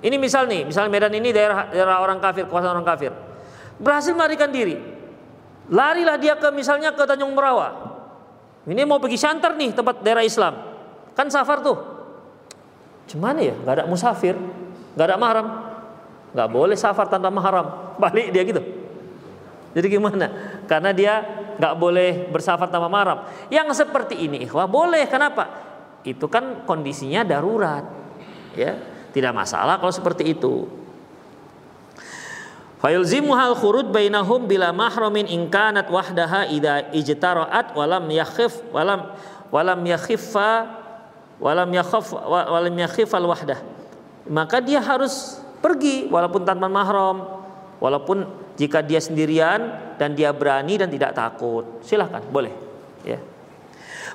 B: Ini misal nih, misal Medan ini daerah daerah orang kafir, kuasa orang kafir. Berhasil melarikan diri. Larilah dia ke misalnya ke Tanjung Merawa. Ini mau pergi Siantar nih tempat daerah Islam. Kan safar tuh. Cuman ya, Gak ada musafir, gak ada mahram. Gak boleh safar tanpa mahram. Balik dia gitu. Jadi gimana? Karena dia nggak boleh bersafar tanpa mahram. Yang seperti ini ikhwah boleh. Kenapa? Itu kan kondisinya darurat. Ya, tidak masalah kalau seperti itu. Fayulzimu hal khurud bainahum bila mahramin in kanat wahdaha idza ijtara'at walam yakhif walam walam yakhiffa walam yakhaf walam yakhif al wahdah. Maka dia harus pergi walaupun tanpa mahram, walaupun jika dia sendirian dan dia berani dan tidak takut. Silahkan, boleh. Ya.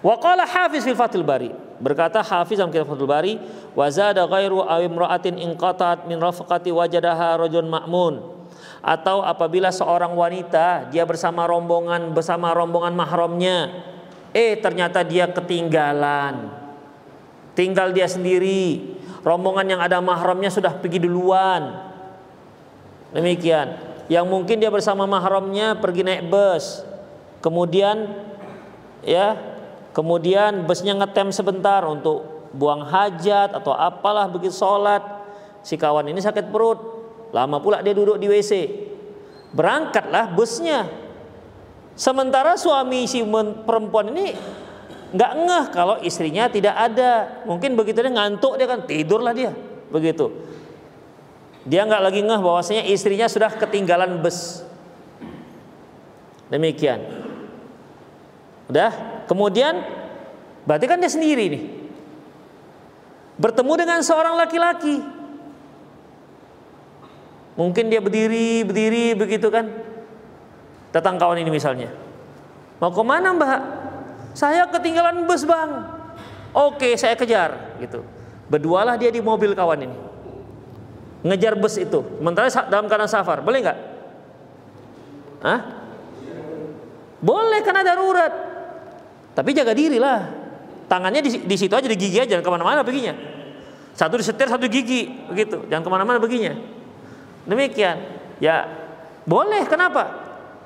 B: Hafiz fil Fathul Bari. Berkata Hafiz dalam kitab Fathul Bari, wa zada ghairu aw imra'atin inqatat min rafaqati wajadaha rajul ma'mun. Atau apabila seorang wanita dia bersama rombongan bersama rombongan mahramnya, eh ternyata dia ketinggalan. Tinggal dia sendiri. Rombongan yang ada mahramnya sudah pergi duluan. Demikian yang mungkin dia bersama mahramnya pergi naik bus. Kemudian ya kemudian busnya ngetem sebentar untuk buang hajat atau apalah begitu sholat. Si kawan ini sakit perut. Lama pula dia duduk di WC berangkatlah busnya. Sementara suami si perempuan ini nggak ngeh kalau istrinya tidak ada. Mungkin begitu dia ngantuk dia kan tidurlah dia. Begitu dia nggak lagi ngeh bahwasanya istrinya sudah ketinggalan bus. Demikian. Udah, kemudian berarti kan dia sendiri nih. Bertemu dengan seorang laki-laki. Mungkin dia berdiri, berdiri begitu kan. Datang kawan ini misalnya. Mau ke mana mbak? Saya ketinggalan bus bang. Oke saya kejar gitu. Berdualah dia di mobil kawan ini ngejar bus itu. Sementara dalam keadaan safar. Boleh nggak? Hah? boleh karena darurat. Tapi jaga diri lah. Tangannya di, di situ aja di gigi aja. Jangan ke mana-mana beginya satu disetir satu gigi. Begitu. Jangan ke mana-mana beginya demikian. Ya boleh. Kenapa?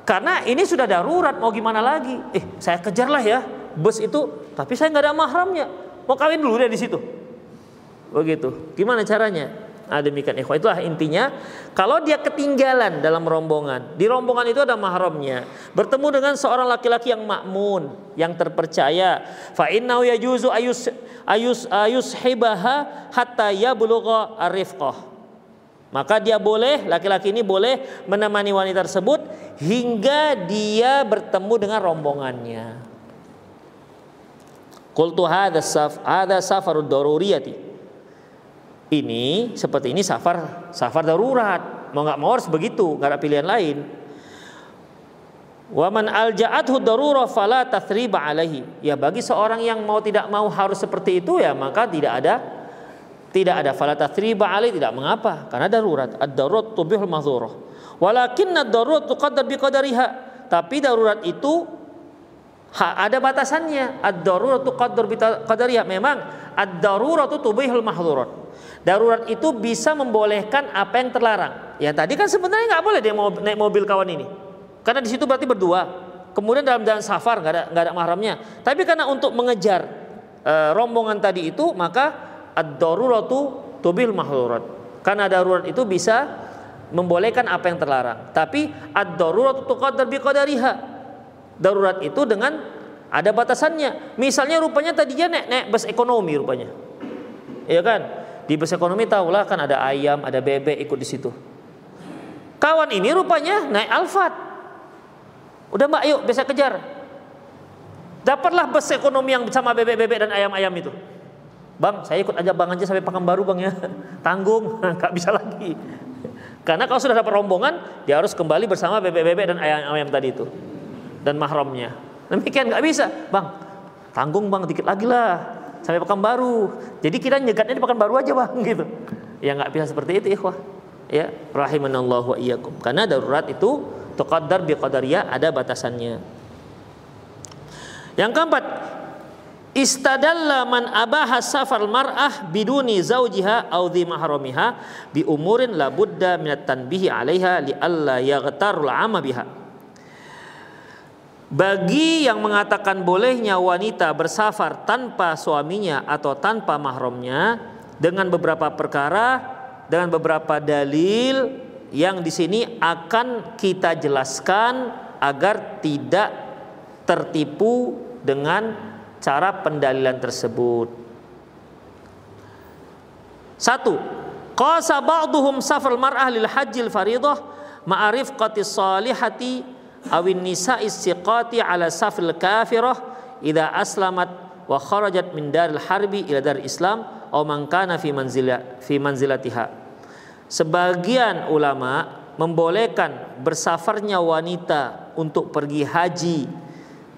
B: Karena ini sudah darurat. Mau gimana lagi? Eh saya kejar lah ya. Bus itu tapi saya nggak ada mahramnya. Mau kawin dulu deh di situ. Begitu. Gimana caranya Nah, demikian ikhwah itulah intinya. Kalau dia ketinggalan dalam rombongan, di rombongan itu ada mahramnya, bertemu dengan seorang laki-laki yang makmun, yang terpercaya, fa innahu yajuzu ayus ayus ayus hibaha hatta yablugha arifqah. Maka dia boleh, laki-laki ini boleh menemani wanita tersebut hingga dia bertemu dengan rombongannya. Qultu hadha saf safarud daruriyati ini seperti ini safar safar darurat mau nggak mau harus begitu nggak ada pilihan lain Waman alja'athu darurah fala tathriba alaihi. Ya bagi seorang yang mau tidak mau harus seperti itu ya maka tidak ada tidak ada fala tathriba alaihi tidak mengapa karena darurat. Ad-darurat tubihul mahdzurah. Walakin ad-darurat tuqaddar biqadariha. Tapi darurat itu ada batasannya. Ad-darurat tuqaddar biqadariha. Memang ad-darurat tubihul mahzurat. Darurat itu bisa membolehkan apa yang terlarang. Ya tadi kan sebenarnya nggak boleh dia mau naik mobil kawan ini, karena di situ berarti berdua. Kemudian dalam jalan safar nggak ada nggak ada mahramnya. Tapi karena untuk mengejar e, rombongan tadi itu maka ad-daruratu tubil mahdurat. Karena darurat itu bisa membolehkan apa yang terlarang. Tapi ad-daruratu tuqaddar biqadariha. Darurat itu dengan ada batasannya. Misalnya rupanya tadinya naik naik bus ekonomi rupanya. Iya kan? Di bus ekonomi tahulah kan ada ayam, ada bebek ikut di situ. Kawan ini rupanya naik Alphard. Udah mbak yuk bisa kejar. Dapatlah bus ekonomi yang sama bebek-bebek dan ayam-ayam itu. Bang, saya ikut aja bang aja sampai Pekanbaru bang ya. Tanggung, nggak bisa lagi. Karena kalau sudah dapat rombongan, dia harus kembali bersama bebek-bebek dan ayam-ayam tadi itu. Dan mahramnya. Demikian nggak bisa, bang. Tanggung bang, dikit lagi lah sampai baru, Jadi kita nyegatnya di baru aja bang gitu. Ya nggak bisa seperti itu ikhwah. Ya, rahimanallahu wa iyyakum. Karena darurat itu tuqaddar bi qadariyah ada batasannya. Yang keempat, istadalla man abaha safar mar'ah biduni zaujiha aw dhi mahramiha bi umurin la budda min tanbihi 'alaiha li alla yaghtarul 'ama biha. Bagi yang mengatakan bolehnya wanita bersafar tanpa suaminya atau tanpa mahramnya dengan beberapa perkara dengan beberapa dalil yang di sini akan kita jelaskan agar tidak tertipu dengan cara pendalilan tersebut. Satu, qasa ba'duhum safar mar'ah lil hajjil faridah ma'arif salihati awin nisa siqati ala safil kafirah idza aslamat wa kharajat min daril harbi ila dar islam aw man kana fi manzila fi manzilatiha. Sebagian ulama membolehkan bersafarnya wanita untuk pergi haji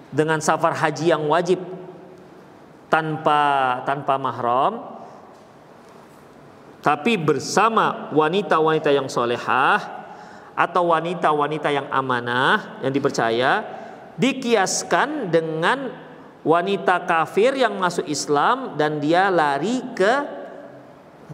B: dengan safar haji yang wajib tanpa tanpa mahram tapi bersama wanita-wanita yang solehah atau wanita-wanita yang amanah yang dipercaya dikiaskan dengan wanita kafir yang masuk Islam dan dia lari ke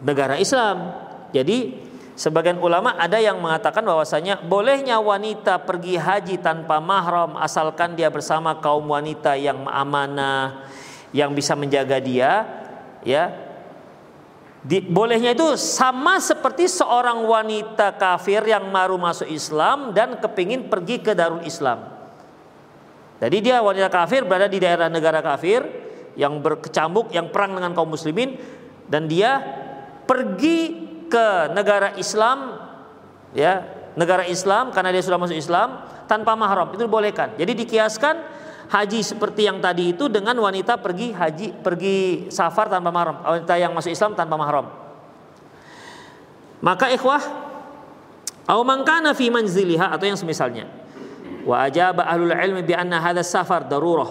B: negara Islam. Jadi sebagian ulama ada yang mengatakan bahwasanya bolehnya wanita pergi haji tanpa mahram asalkan dia bersama kaum wanita yang amanah yang bisa menjaga dia ya di, bolehnya itu sama seperti seorang wanita kafir yang baru masuk Islam dan kepingin pergi ke Darul Islam. Jadi dia wanita kafir berada di daerah negara kafir yang berkecambuk, yang perang dengan kaum muslimin dan dia pergi ke negara Islam ya, negara Islam karena dia sudah masuk Islam tanpa mahram. Itu dibolehkan. Jadi dikiaskan haji seperti yang tadi itu dengan wanita pergi haji pergi safar tanpa mahram, wanita yang masuk Islam tanpa mahram. Maka ikhwah au man kana fi manziliha atau yang semisalnya. Wa ajaba ahlul ilmi bi anna hadha safar darurah.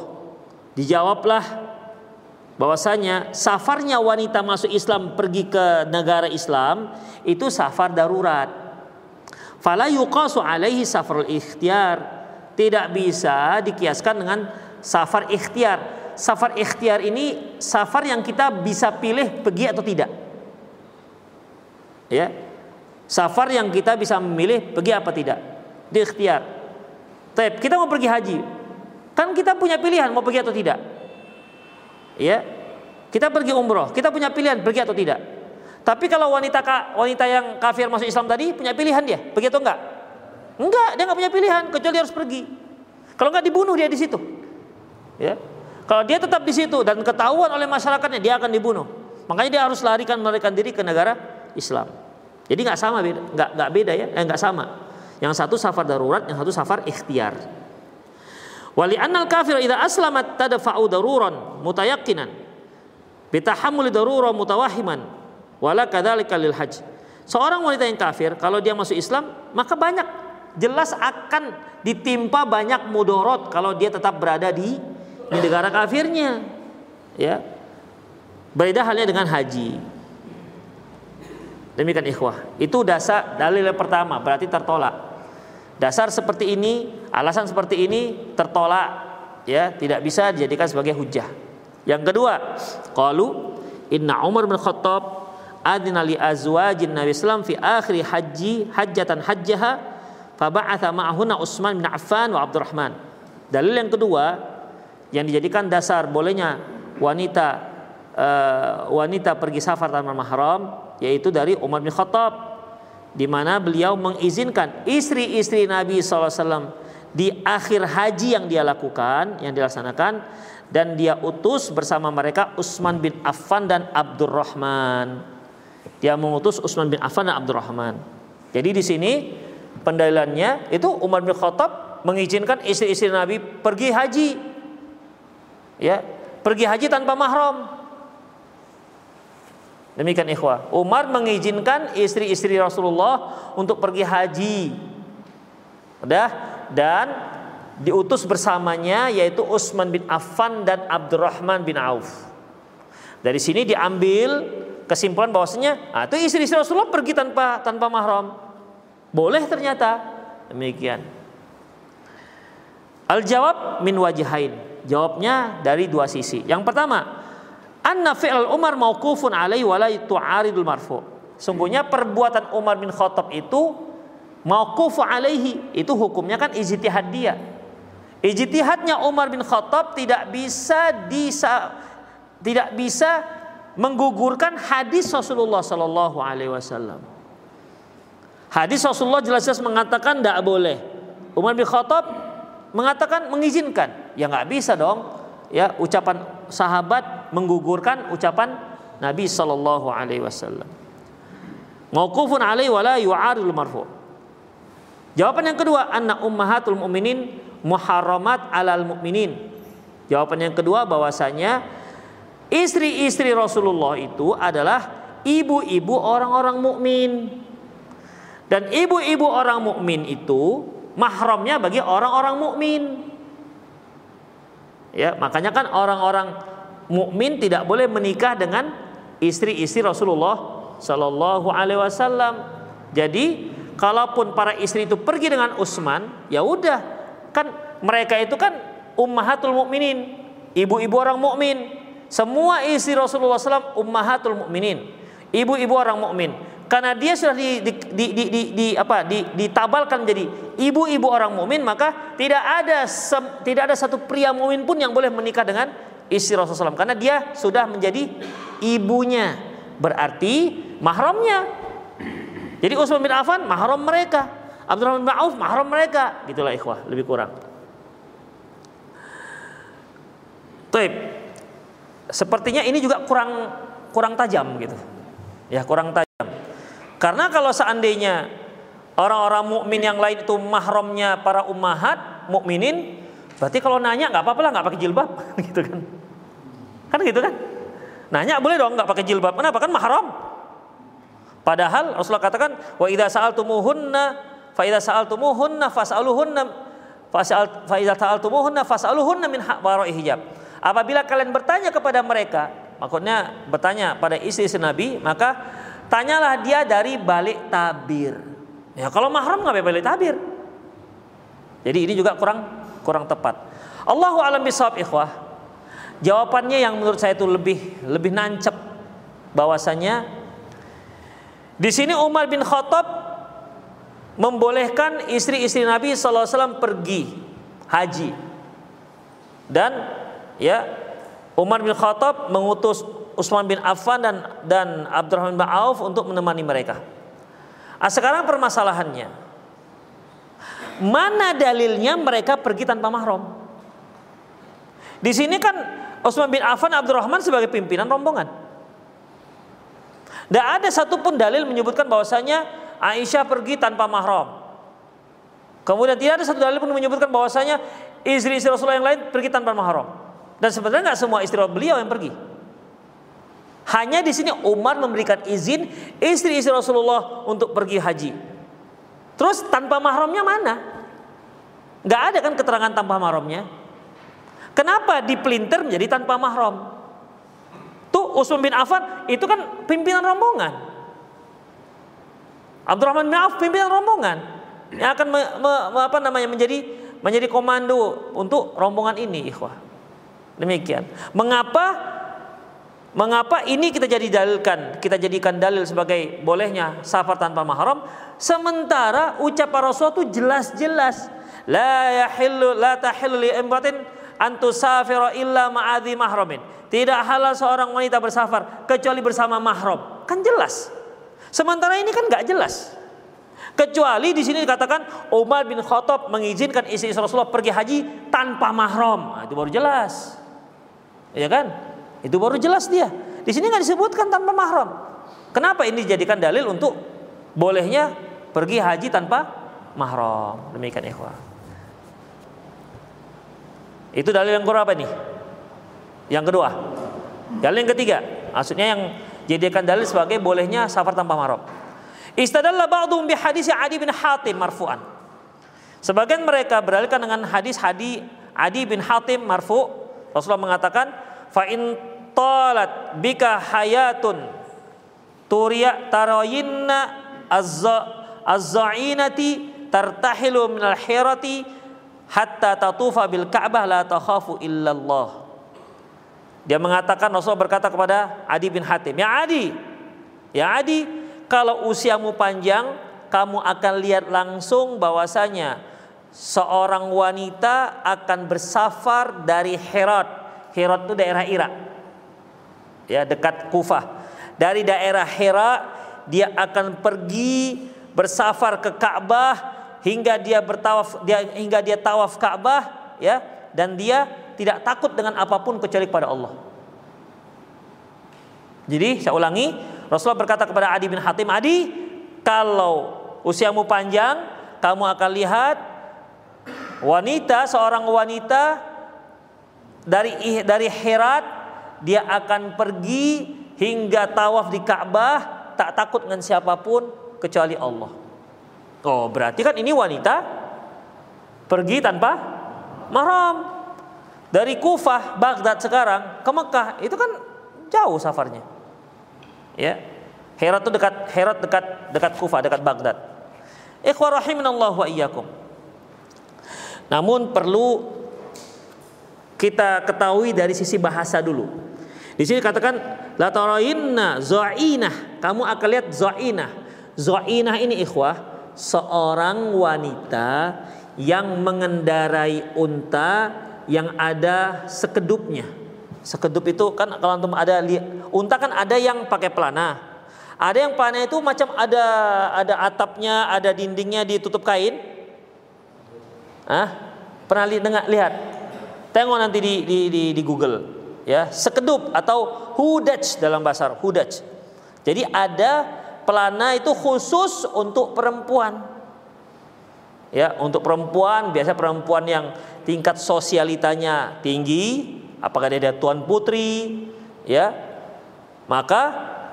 B: Dijawablah bahwasanya safarnya wanita masuk Islam pergi ke negara Islam itu safar darurat. Fala yuqasu alaihi safarul ikhtiyar tidak bisa dikiaskan dengan safar ikhtiar. Safar ikhtiar ini safar yang kita bisa pilih pergi atau tidak. Ya. Safar yang kita bisa memilih pergi apa tidak. Di ikhtiar. Tapi kita mau pergi haji. Kan kita punya pilihan mau pergi atau tidak. Ya. Kita pergi umroh, kita punya pilihan pergi atau tidak. Tapi kalau wanita wanita yang kafir masuk Islam tadi punya pilihan dia, pergi atau enggak? Enggak, dia nggak punya pilihan kecuali harus pergi. Kalau nggak dibunuh dia di situ. Ya. Kalau dia tetap di situ dan ketahuan oleh masyarakatnya dia akan dibunuh. Makanya dia harus larikan melarikan diri ke negara Islam. Jadi nggak sama beda, nggak nggak beda ya, eh, nggak sama. Yang satu safar darurat, yang satu safar ikhtiar. Wali annal kafir idza aslamat tadfa'u daruran mutayaqinan bitahammuli darura mutawahiman wala kadzalika lil hajj. Seorang wanita yang kafir kalau dia masuk Islam maka banyak jelas akan ditimpa banyak mudorot kalau dia tetap berada di, di negara kafirnya. Ya. Beda halnya dengan haji. Demikian ikhwah. Itu dasar dalil yang pertama berarti tertolak. Dasar seperti ini, alasan seperti ini tertolak ya, tidak bisa dijadikan sebagai hujah. Yang kedua, qalu inna Umar bin Khattab adina li azwajin Nabi Islam fi akhir haji hajjatan hajjaha Faba'atha ma'ahuna Utsman bin Affan wa Abdurrahman. Dalil yang kedua yang dijadikan dasar bolehnya wanita uh, wanita pergi safar tanpa mahram yaitu dari Umar bin Khattab di mana beliau mengizinkan istri-istri Nabi SAW di akhir haji yang dia lakukan, yang dilaksanakan dan dia utus bersama mereka Utsman bin Affan dan Abdurrahman. Dia mengutus Utsman bin Affan dan Abdurrahman. Jadi di sini pendalilannya itu Umar bin Khattab mengizinkan istri-istri Nabi pergi haji. Ya, pergi haji tanpa mahram. Demikian ikhwah. Umar mengizinkan istri-istri Rasulullah untuk pergi haji. Udah dan diutus bersamanya yaitu Utsman bin Affan dan Abdurrahman bin Auf. Dari sini diambil kesimpulan bahwasanya ah, itu istri-istri Rasulullah pergi tanpa tanpa mahram. Boleh ternyata demikian. Al jawab min wajihain. Jawabnya dari dua sisi. Yang pertama, anna fi'l Umar mauqufun alaihi wa la tu'aridul marfu. Sungguhnya perbuatan Umar bin Khattab itu mauquf alaihi itu hukumnya kan ijtihad dia. Ijtihadnya Umar bin Khattab tidak bisa disa, tidak bisa menggugurkan hadis Rasulullah Sallallahu Alaihi Wasallam. Hadis Rasulullah jelas-jelas mengatakan tidak boleh. Umar bin Khattab mengatakan mengizinkan. Ya nggak bisa dong. Ya ucapan sahabat menggugurkan ucapan Nabi Sallallahu Alaihi Wasallam. Mauqufun alaihi wala yu'arul marfu. Jawaban yang kedua, anak ummahatul mu'minin muharramat alal mu'minin. Jawaban yang kedua bahwasanya Istri-istri Rasulullah itu adalah ibu-ibu orang-orang mukmin. Dan ibu-ibu orang mukmin itu mahramnya bagi orang-orang mukmin. Ya, makanya kan orang-orang mukmin tidak boleh menikah dengan istri-istri Rasulullah Shallallahu alaihi wasallam. Jadi, kalaupun para istri itu pergi dengan Utsman, ya udah, kan mereka itu kan ummahatul mukminin, ibu-ibu orang mukmin. Semua istri Rasulullah SAW ummahatul mukminin, ibu-ibu orang mukmin. Karena dia sudah di, di, di, di, di, di apa di, ditabalkan menjadi ibu-ibu orang mukmin, maka tidak ada sem, tidak ada satu pria mukmin pun yang boleh menikah dengan istri Rasulullah SAW karena dia sudah menjadi ibunya. Berarti mahramnya. Jadi Utsman bin Affan mahram mereka. Abdurrahman bin Auf mahram mereka. Gitulah ikhwah, lebih kurang. Taib sepertinya ini juga kurang kurang tajam gitu. Ya, kurang tajam. Karena kalau seandainya orang-orang mukmin yang lain itu mahramnya para ummahat mukminin, berarti kalau nanya nggak apa-apa lah nggak pakai jilbab gitu kan. Kan gitu kan? Nanya boleh dong nggak pakai jilbab. Kenapa? Kan mahram. Padahal Rasulullah katakan wa idza sa'altumuhunna fa idza sa'altumuhunna fas'aluhunna fa idza sa'altumuhunna fas'aluhunna min wara'i hijab. Apabila kalian bertanya kepada mereka, maksudnya bertanya pada istri-istri Nabi, maka tanyalah dia dari balik tabir. Ya kalau mahram nggak balik tabir. Jadi ini juga kurang kurang tepat. Allahu alam bisawab ikhwah. Jawabannya yang menurut saya itu lebih lebih nancep bahwasanya di sini Umar bin Khattab membolehkan istri-istri Nabi SAW pergi haji dan ya Umar bin Khattab mengutus Utsman bin Affan dan dan Abdurrahman bin Auf untuk menemani mereka. Nah, sekarang permasalahannya, mana dalilnya mereka pergi tanpa mahram? Di sini kan Utsman bin Affan Abdurrahman sebagai pimpinan rombongan. Tidak ada satupun dalil menyebutkan bahwasanya Aisyah pergi tanpa mahram. Kemudian tidak ada satu dalil pun menyebutkan bahwasanya istri-istri Rasulullah yang lain pergi tanpa mahram. Dan sebenarnya nggak semua istri beliau yang pergi. Hanya di sini Umar memberikan izin istri-istri Rasulullah untuk pergi haji. Terus tanpa mahramnya mana? Nggak ada kan keterangan tanpa mahramnya. Kenapa dipelintir menjadi tanpa mahram? Tuh Utsman bin Affan itu kan pimpinan rombongan. Abdurrahman bin Auf pimpinan rombongan yang akan me, me, apa namanya menjadi menjadi komando untuk rombongan ini, ikhwah. Demikian. Mengapa Mengapa ini kita jadi dalilkan, kita jadikan dalil sebagai bolehnya safar tanpa mahram, sementara ucapan Rasul itu jelas-jelas la yahillu la tahillu li imratin an tusafira illa ma'adhi mahramin. Tidak halal seorang wanita bersafar kecuali bersama mahram. Kan jelas. Sementara ini kan nggak jelas. Kecuali di sini dikatakan Umar bin Khattab mengizinkan istri Rasulullah pergi haji tanpa mahram. Nah, itu baru jelas. Ya kan? Itu baru jelas dia. Di sini nggak disebutkan tanpa mahram. Kenapa ini dijadikan dalil untuk bolehnya pergi haji tanpa mahram? Demikian ikhwah. Itu dalil yang berapa nih? Yang kedua. Dalil yang ketiga, maksudnya yang jadikan dalil sebagai bolehnya safar tanpa mahram. Istadalla ba'dhum bi hadis Adi bin Hatim marfu'an. Sebagian mereka berdalilkan dengan hadis Hadi Adi bin Hatim marfu' Rasulullah mengatakan fa in talat bika hayatun turiya tarayinna azza azzainati tartahilu minal hirati hatta tatufa bil Ka'bah la takhafu illallah. Dia mengatakan Rasulullah berkata kepada Adi bin Hatim, "Ya Adi, ya Adi, kalau usiamu panjang, kamu akan lihat langsung bahwasanya seorang wanita akan bersafar dari Herat. Herat itu daerah Irak. Ya, dekat Kufah. Dari daerah Hira dia akan pergi bersafar ke Ka'bah hingga dia bertawaf dia hingga dia tawaf Ka'bah ya dan dia tidak takut dengan apa pun kecuali kepada Allah. Jadi saya ulangi, Rasulullah berkata kepada Adi bin Hatim, "Adi, kalau usiamu panjang, kamu akan lihat wanita seorang wanita dari dari Herat dia akan pergi hingga tawaf di Ka'bah tak takut dengan siapa pun kecuali Allah. Oh, berarti kan ini wanita pergi tanpa mahram. Dari Kufah, Baghdad sekarang ke Mekah itu kan jauh safarnya. Ya. Herat itu dekat Herat dekat dekat Kufah, dekat Baghdad. Ikhwah rahimanallahu wa iyyakum. Namun perlu kita ketahui dari sisi bahasa dulu. Di sini katakan la za'inah. Kamu akan lihat za'inah. Za'inah ini ikhwah seorang wanita yang mengendarai unta yang ada sekedupnya. Sekedup itu kan kalau antum ada unta kan ada yang pakai pelana. Ada yang pelana itu macam ada ada atapnya, ada dindingnya ditutup kain. Ah, pernah li, dengar lihat? Tengok nanti di di di, di Google ya, sekedup atau hudaj dalam bahasa Arab, hudaj. Jadi ada pelana itu khusus untuk perempuan. Ya, untuk perempuan biasa perempuan yang tingkat sosialitanya tinggi, apakah dia ada tuan putri, ya. Maka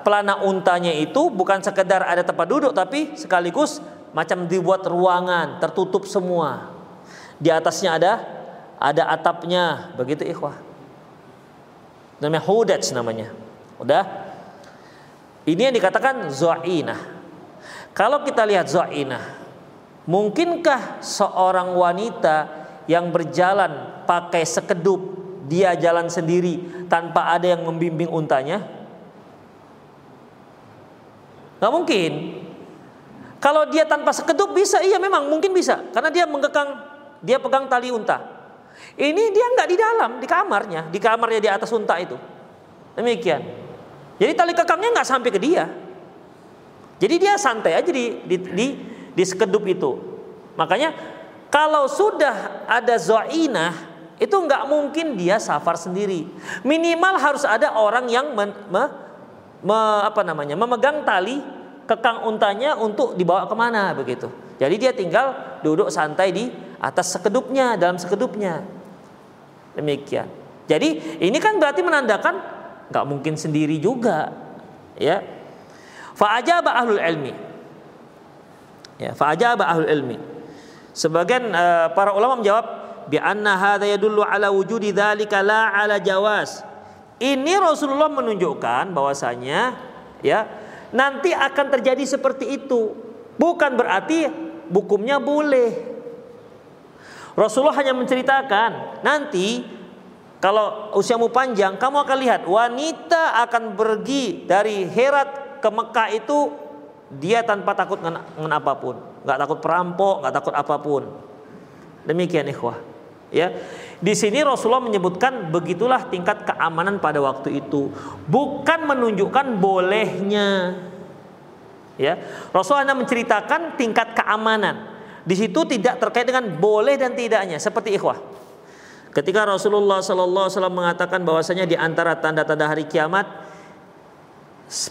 B: pelana untanya itu bukan sekedar ada tempat duduk tapi sekaligus macam dibuat ruangan, tertutup semua. Di atasnya ada ada atapnya, begitu ikhwah. Namanya hudaj namanya. Udah? Ini yang dikatakan za'inah. Kalau kita lihat za'inah, Mungkinkah seorang wanita yang berjalan pakai sekedup dia jalan sendiri tanpa ada yang membimbing untanya? Gak mungkin. Kalau dia tanpa sekedup bisa, iya memang mungkin bisa, karena dia menggekang, dia pegang tali unta. Ini dia nggak di dalam, di kamarnya, di kamarnya di atas unta itu. Demikian. Jadi tali kekangnya nggak sampai ke dia. Jadi dia santai aja di, di, di di sekedup itu. Makanya kalau sudah ada zoinah itu nggak mungkin dia safar sendiri. Minimal harus ada orang yang men, me, me, apa namanya memegang tali kekang untanya untuk dibawa ke mana begitu. Jadi dia tinggal duduk santai di atas sekedupnya dalam sekedupnya. Demikian. Jadi ini kan berarti menandakan nggak mungkin sendiri juga, ya. Fa'ajaba ahlul ilmi Ya, fa'ajaba ahlul ilmi. Sebagian uh, para ulama menjawab bi anna hadza yadullu ala wujudi dzalika la ala jawaz. Ini Rasulullah menunjukkan bahwasanya ya nanti akan terjadi seperti itu. Bukan berarti hukumnya boleh. Rasulullah hanya menceritakan nanti kalau usiamu panjang kamu akan lihat wanita akan pergi dari Herat ke Mekah itu dia tanpa takut dengan, apa pun, nggak takut perampok, nggak takut apa pun. Demikian ikhwah. Ya. Di sini Rasulullah menyebutkan begitulah tingkat keamanan pada waktu itu, bukan menunjukkan bolehnya. Ya. Rasulullah hanya menceritakan tingkat keamanan. Di situ tidak terkait dengan boleh dan tidaknya, seperti ikhwah. Ketika Rasulullah Sallallahu Alaihi Wasallam mengatakan bahwasanya di antara tanda-tanda hari kiamat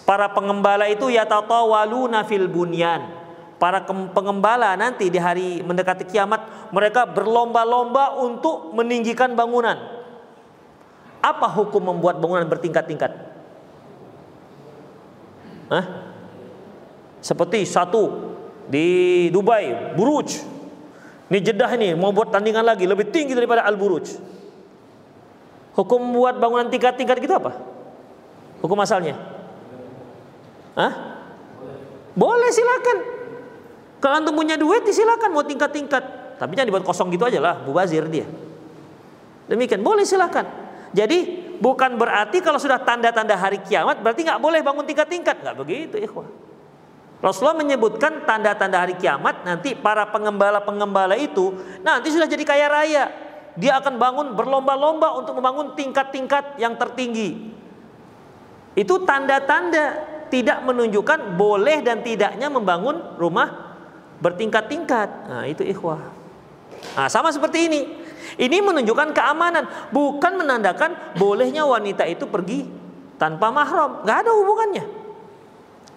B: para pengembala itu yatatawaluna fil bunyan. Para pengembala nanti di hari mendekati kiamat mereka berlomba-lomba untuk meninggikan bangunan. Apa hukum membuat bangunan bertingkat-tingkat? Hah? Seperti satu di Dubai, Buruj. Ini Jeddah ini mau buat tandingan lagi lebih tinggi daripada Al Buruj. Hukum membuat bangunan tingkat-tingkat gitu apa? Hukum asalnya? Hah? Boleh silakan. Kalau antum punya duit silakan mau tingkat-tingkat. tapi jangan dibuat kosong gitu aja lah, mubazir dia. Demikian boleh silakan. Jadi bukan berarti kalau sudah tanda-tanda hari kiamat berarti nggak boleh bangun tingkat-tingkat, nggak begitu, ikhwah. Rasulullah menyebutkan tanda-tanda hari kiamat nanti para pengembala-pengembala itu nanti sudah jadi kaya raya. Dia akan bangun berlomba-lomba untuk membangun tingkat-tingkat yang tertinggi. Itu tanda-tanda tidak menunjukkan boleh dan tidaknya membangun rumah bertingkat-tingkat. Nah, itu ikhwah. Nah, sama seperti ini. Ini menunjukkan keamanan, bukan menandakan bolehnya wanita itu pergi tanpa mahram. Gak ada hubungannya.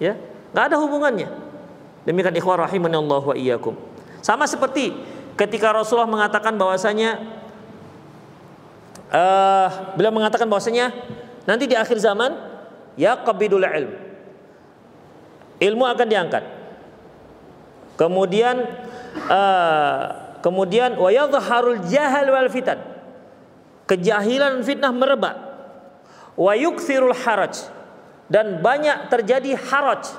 B: Ya, gak ada hubungannya. Demikian ikhwah rahimani Allah wa iyyakum. Sama seperti ketika Rasulullah mengatakan bahwasanya uh, beliau mengatakan bahwasanya nanti di akhir zaman ya qabidul ilm. Ilmu akan diangkat. Kemudian uh, kemudian wa yadhharul jahal wal fitan. Kejahilan fitnah merebak. Wa yukthirul haraj dan banyak terjadi haraj.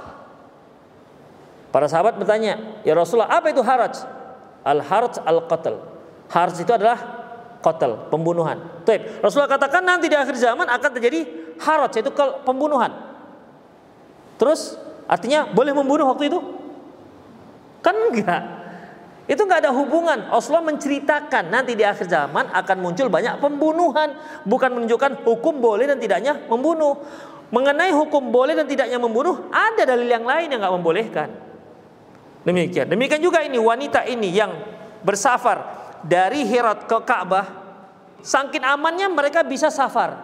B: Para sahabat bertanya, "Ya Rasulullah, apa itu haraj?" Al haraj al qatl. Haraj itu adalah qatl, pembunuhan. Tuh, Rasulullah katakan nanti di akhir zaman akan terjadi haraj yaitu pembunuhan. Terus artinya boleh membunuh waktu itu? Kan enggak. Itu enggak ada hubungan. Rasulullah menceritakan nanti di akhir zaman akan muncul banyak pembunuhan, bukan menunjukkan hukum boleh dan tidaknya membunuh. Mengenai hukum boleh dan tidaknya membunuh, ada dalil yang lain yang enggak membolehkan. Demikian. Demikian juga ini wanita ini yang bersafar dari Herat ke Ka'bah, saking amannya mereka bisa safar.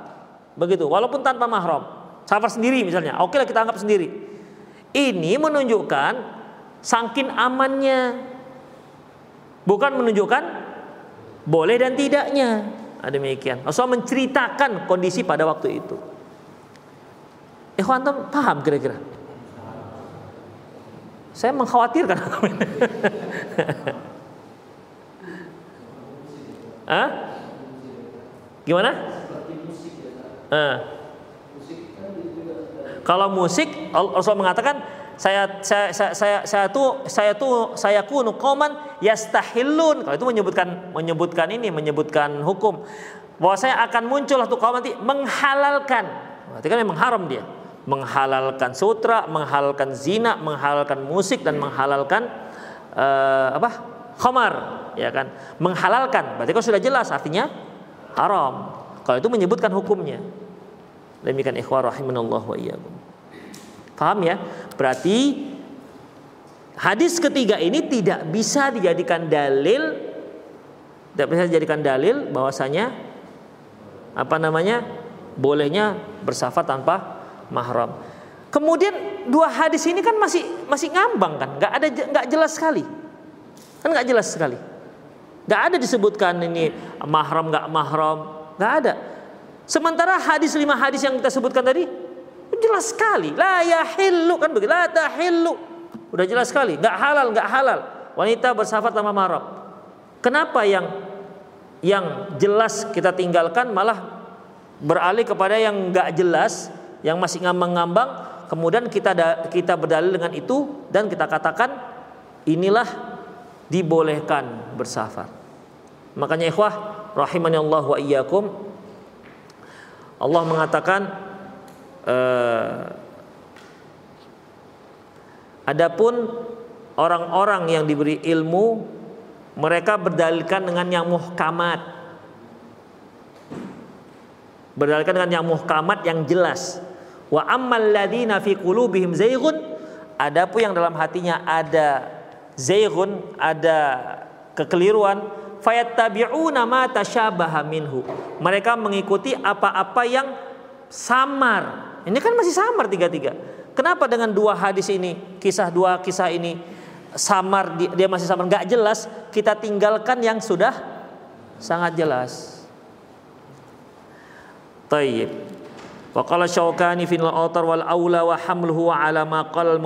B: Begitu, walaupun tanpa mahram. Safar sendiri misalnya. Oke lah kita anggap sendiri. Ini menunjukkan Sangkin amannya. Bukan menunjukkan boleh dan tidaknya. Ada demikian. Rasulullah menceritakan kondisi pada waktu itu. Ikhwan paham kira-kira? Saya mengkhawatirkan. Hah? Gimana? Uh. Kalau musik, Rasul mengatakan saya saya saya saya, saya tuh saya tuh saya kunu qauman yastahillun. Kalau itu menyebutkan menyebutkan ini menyebutkan hukum bahwa saya akan muncul satu kaum nanti menghalalkan. Berarti kan memang haram dia. Menghalalkan sutra, menghalalkan zina, menghalalkan musik dan menghalalkan uh, apa? khamar, ya kan? Menghalalkan. Berarti kan sudah jelas artinya haram. Kalau itu menyebutkan hukumnya. Demikian ikhwah rahimanallahu wa iyyakum. Paham ya? Berarti hadis ketiga ini tidak bisa dijadikan dalil tidak bisa dijadikan dalil bahwasanya apa namanya? bolehnya bersafar tanpa mahram. Kemudian dua hadis ini kan masih masih ngambang kan, nggak ada nggak jelas sekali, kan nggak jelas sekali, nggak ada disebutkan ini mahram nggak mahram, nggak ada. Sementara hadis lima hadis yang kita sebutkan tadi jelas sekali. La yahillu kan begitu. La tahillu. Udah jelas sekali. Gak halal, gak halal. Wanita bersafar tanpa mahram. Kenapa yang yang jelas kita tinggalkan malah beralih kepada yang gak jelas, yang masih ngambang-ngambang, kemudian kita kita berdalil dengan itu dan kita katakan inilah dibolehkan bersafar. Makanya ikhwah rahimani Allah wa iyyakum Allah mengatakan Uh, adapun orang-orang yang diberi ilmu mereka berdalilkan dengan yang muhkamat berdalilkan dengan yang muhkamat yang jelas wa ammal ladina fi qulubihim zayghun adapun yang dalam hatinya ada zayghun ada kekeliruan fayattabi'una ma tasyabaha minhu mereka mengikuti apa-apa yang samar ini kan masih samar tiga-tiga. Kenapa dengan dua hadis ini, kisah dua kisah ini samar dia masih samar nggak jelas, kita tinggalkan yang sudah sangat jelas. Tayyib. Wa qala Syaukani fil autar wal aula wa hamluhu ala ma qala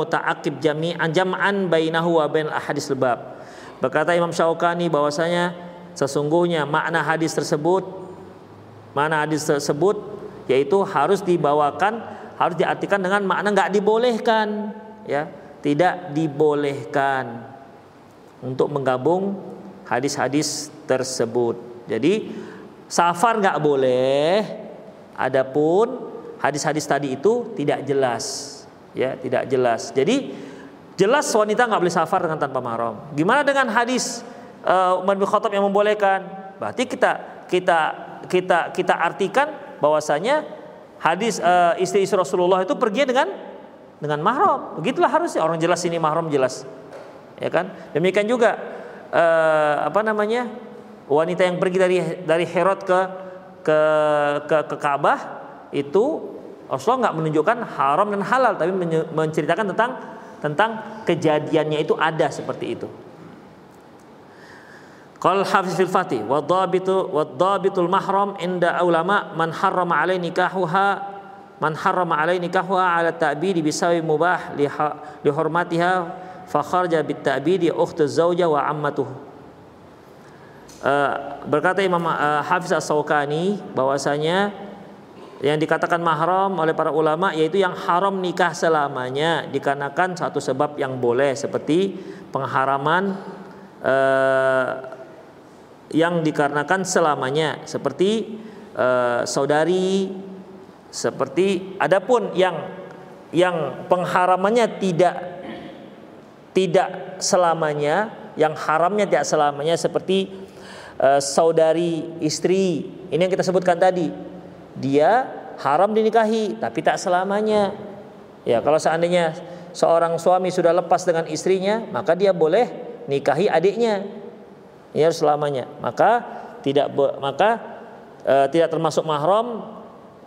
B: jami'an jam'an bainahu wa bain ahadis bab. Berkata Imam Syaukani bahwasanya sesungguhnya makna hadis tersebut makna hadis tersebut yaitu harus dibawakan harus diartikan dengan makna nggak dibolehkan ya tidak dibolehkan untuk menggabung hadis-hadis tersebut. Jadi safar nggak boleh, adapun hadis-hadis tadi itu tidak jelas, ya tidak jelas. Jadi jelas wanita nggak boleh safar dengan tanpa mahram. Gimana dengan hadis uh, Umar bin Khattab yang membolehkan? Berarti kita kita kita kita artikan bahwasanya hadis uh, istri-istri Rasulullah itu pergi dengan dengan mahram. Begitulah harusnya orang jelas ini mahram jelas. Ya kan? Demikian juga uh, apa namanya? wanita yang pergi dari dari Herod ke ke ke, ke Ka'bah itu Rasulullah nggak menunjukkan haram dan halal tapi menceritakan tentang tentang kejadiannya itu ada seperti itu. Qal Hafiz fil Fatih wa dhabitu wa dhabitul mahram inda ulama man harrama alai nikahuha man harrama alai nikahuha ala ta'bidi bisawi mubah li, hurmatiha fa kharaja bit ta'bidi ukhtu zawja wa ammatuh. Uh, berkata Imam uh, Hafiz As-Saukani bahwasanya yang dikatakan mahram oleh para ulama yaitu yang haram nikah selamanya dikarenakan satu sebab yang boleh seperti pengharaman uh, yang dikarenakan selamanya seperti uh, saudari seperti adapun yang yang pengharamannya tidak tidak selamanya yang haramnya tidak selamanya seperti uh, saudari istri ini yang kita sebutkan tadi dia haram dinikahi tapi tak selamanya ya kalau seandainya seorang suami sudah lepas dengan istrinya maka dia boleh nikahi adiknya harus selamanya. Maka tidak maka uh, tidak termasuk mahram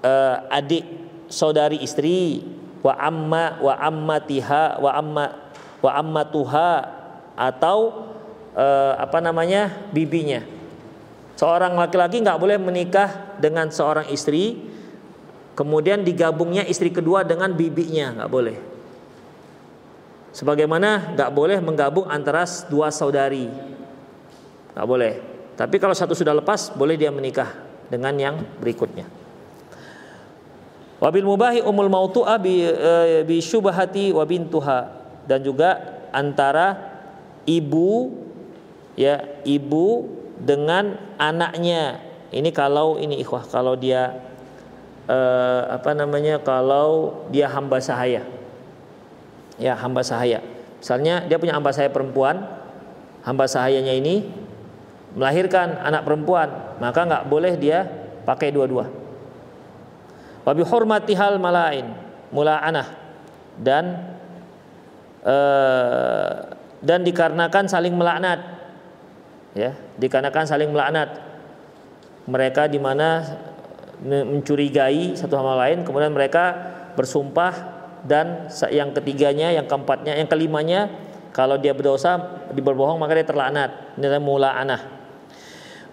B: uh, adik saudari istri wa amma wa ammatiha wa amma wa ammatuha atau uh, apa namanya bibinya. Seorang laki-laki nggak boleh menikah dengan seorang istri, kemudian digabungnya istri kedua dengan bibinya nggak boleh. Sebagaimana nggak boleh menggabung antara dua saudari nggak boleh. Tapi kalau satu sudah lepas, boleh dia menikah dengan yang berikutnya. Wabil mubahi umul mautu'a bi, e, bi syubhati wa bintuha dan juga antara ibu ya ibu dengan anaknya. Ini kalau ini ikhwah kalau dia e, apa namanya kalau dia hamba sahaya. Ya, hamba sahaya. Misalnya dia punya hamba sahaya perempuan, hamba sahayanya ini melahirkan anak perempuan, maka nggak boleh dia pakai dua-dua. Wabi hormati hal malain anah dan uh, dan dikarenakan saling melaknat, ya, dikarenakan saling melaknat mereka di mana mencurigai satu sama lain, kemudian mereka bersumpah dan yang ketiganya, yang keempatnya, yang kelimanya kalau dia berdosa diberbohong maka dia terlaknat. Ini adalah anah.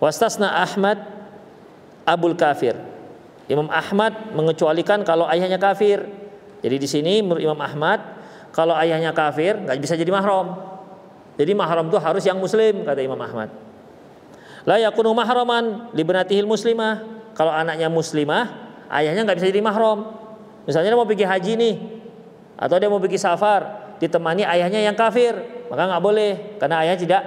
B: Wastasna Ahmad Abul Kafir. Imam Ahmad mengecualikan kalau ayahnya kafir. Jadi di sini menurut Imam Ahmad kalau ayahnya kafir nggak bisa jadi mahram. Jadi mahram itu harus yang muslim kata Imam Ahmad. La yakunu mahraman libnatihil muslimah. Kalau anaknya muslimah, ayahnya nggak bisa jadi mahram. Misalnya dia mau pergi haji nih, atau dia mau pergi safar, ditemani ayahnya yang kafir, maka nggak boleh karena ayahnya tidak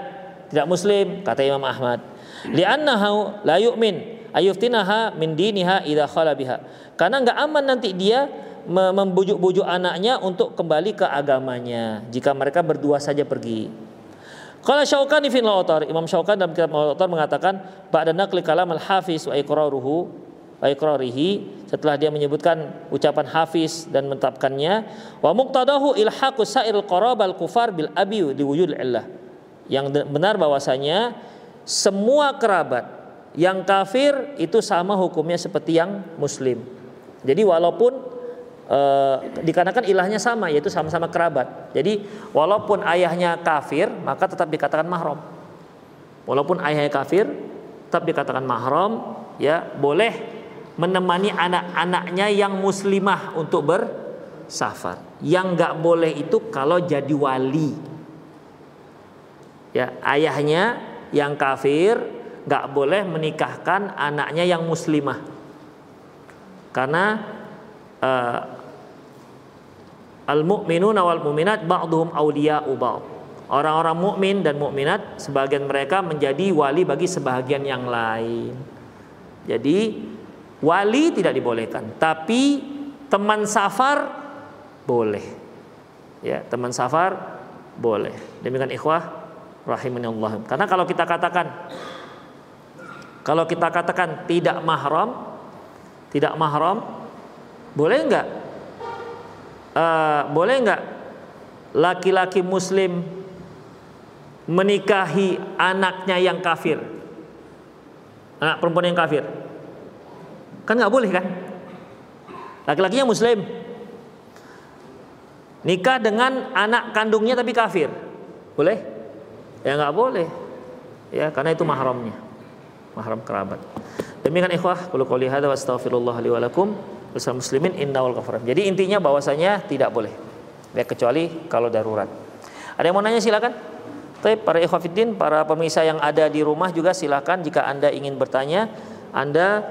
B: tidak muslim kata Imam Ahmad li'annahu la yu'min ayuftinaha min diniha idza khala biha karena nggak aman nanti dia membujuk-bujuk anaknya untuk kembali ke agamanya jika mereka berdua saja pergi kalau Syaukani fi Lautar Imam Syaukan dalam kitab Lautar mengatakan ba'da naqli kalam al-hafiz wa iqraruhu wa iqrarihi. Setelah dia menyebutkan ucapan hafiz dan menetapkannya wa muqtadahu ilhaqu sa'il qarabal kufar bil abi di wujud illah. Yang benar bahwasanya semua kerabat yang kafir itu sama hukumnya seperti yang muslim. Jadi walaupun e, dikarenakan ilahnya sama yaitu sama-sama kerabat. Jadi walaupun ayahnya kafir maka tetap dikatakan mahram. Walaupun ayahnya kafir tetap dikatakan mahram ya boleh menemani anak-anaknya yang muslimah untuk bersafar. Yang nggak boleh itu kalau jadi wali. Ya, ayahnya yang kafir nggak boleh menikahkan anaknya yang muslimah karena uh, al mu'minuna wal mu'minat ba'duhum awliya'u ba'd Orang-orang mukmin dan mukminat sebagian mereka menjadi wali bagi sebagian yang lain. Jadi wali tidak dibolehkan, tapi teman safar boleh. Ya, teman safar boleh. Demikian ikhwah rahimanallah. Karena kalau kita katakan kalau kita katakan tidak mahram, tidak mahram, boleh enggak? Uh, boleh enggak laki-laki muslim menikahi anaknya yang kafir? Anak perempuan yang kafir? Kan nggak boleh kan? Laki-lakinya muslim. Nikah dengan anak kandungnya tapi kafir. Boleh? Ya nggak boleh. Ya karena itu mahramnya. Mahram kerabat. Demikian ikhwah qul qouli hadza wa muslimin innal ghafur jadi intinya bahwasanya tidak boleh. Ya kecuali kalau darurat. Ada yang mau nanya silakan. Tapi para ikhwafiddin, para pemirsa yang ada di rumah juga silakan jika Anda ingin bertanya, Anda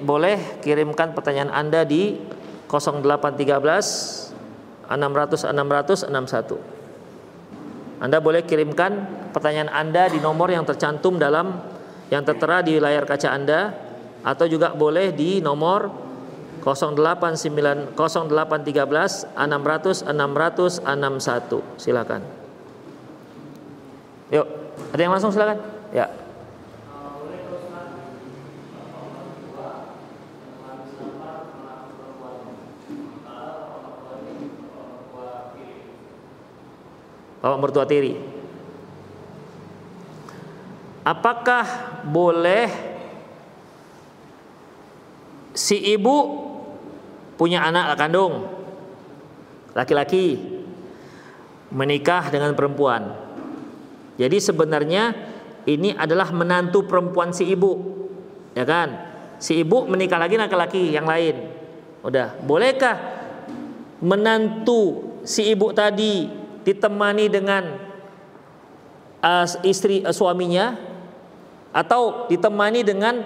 B: boleh kirimkan pertanyaan Anda di 0813 600 600 61. Anda boleh kirimkan pertanyaan Anda di nomor yang tercantum dalam yang tertera di layar kaca Anda atau juga boleh di nomor 089 0813 600 600 61. Silakan. Yuk, ada yang langsung silakan. Ya. Bapak mertua tiri. Apakah boleh si ibu punya anak kandung laki-laki menikah dengan perempuan jadi sebenarnya ini adalah menantu perempuan si ibu. Ya kan? Si ibu menikah lagi laki-laki yang lain. Udah, bolehkah menantu si ibu tadi ditemani dengan uh, istri uh, suaminya atau ditemani dengan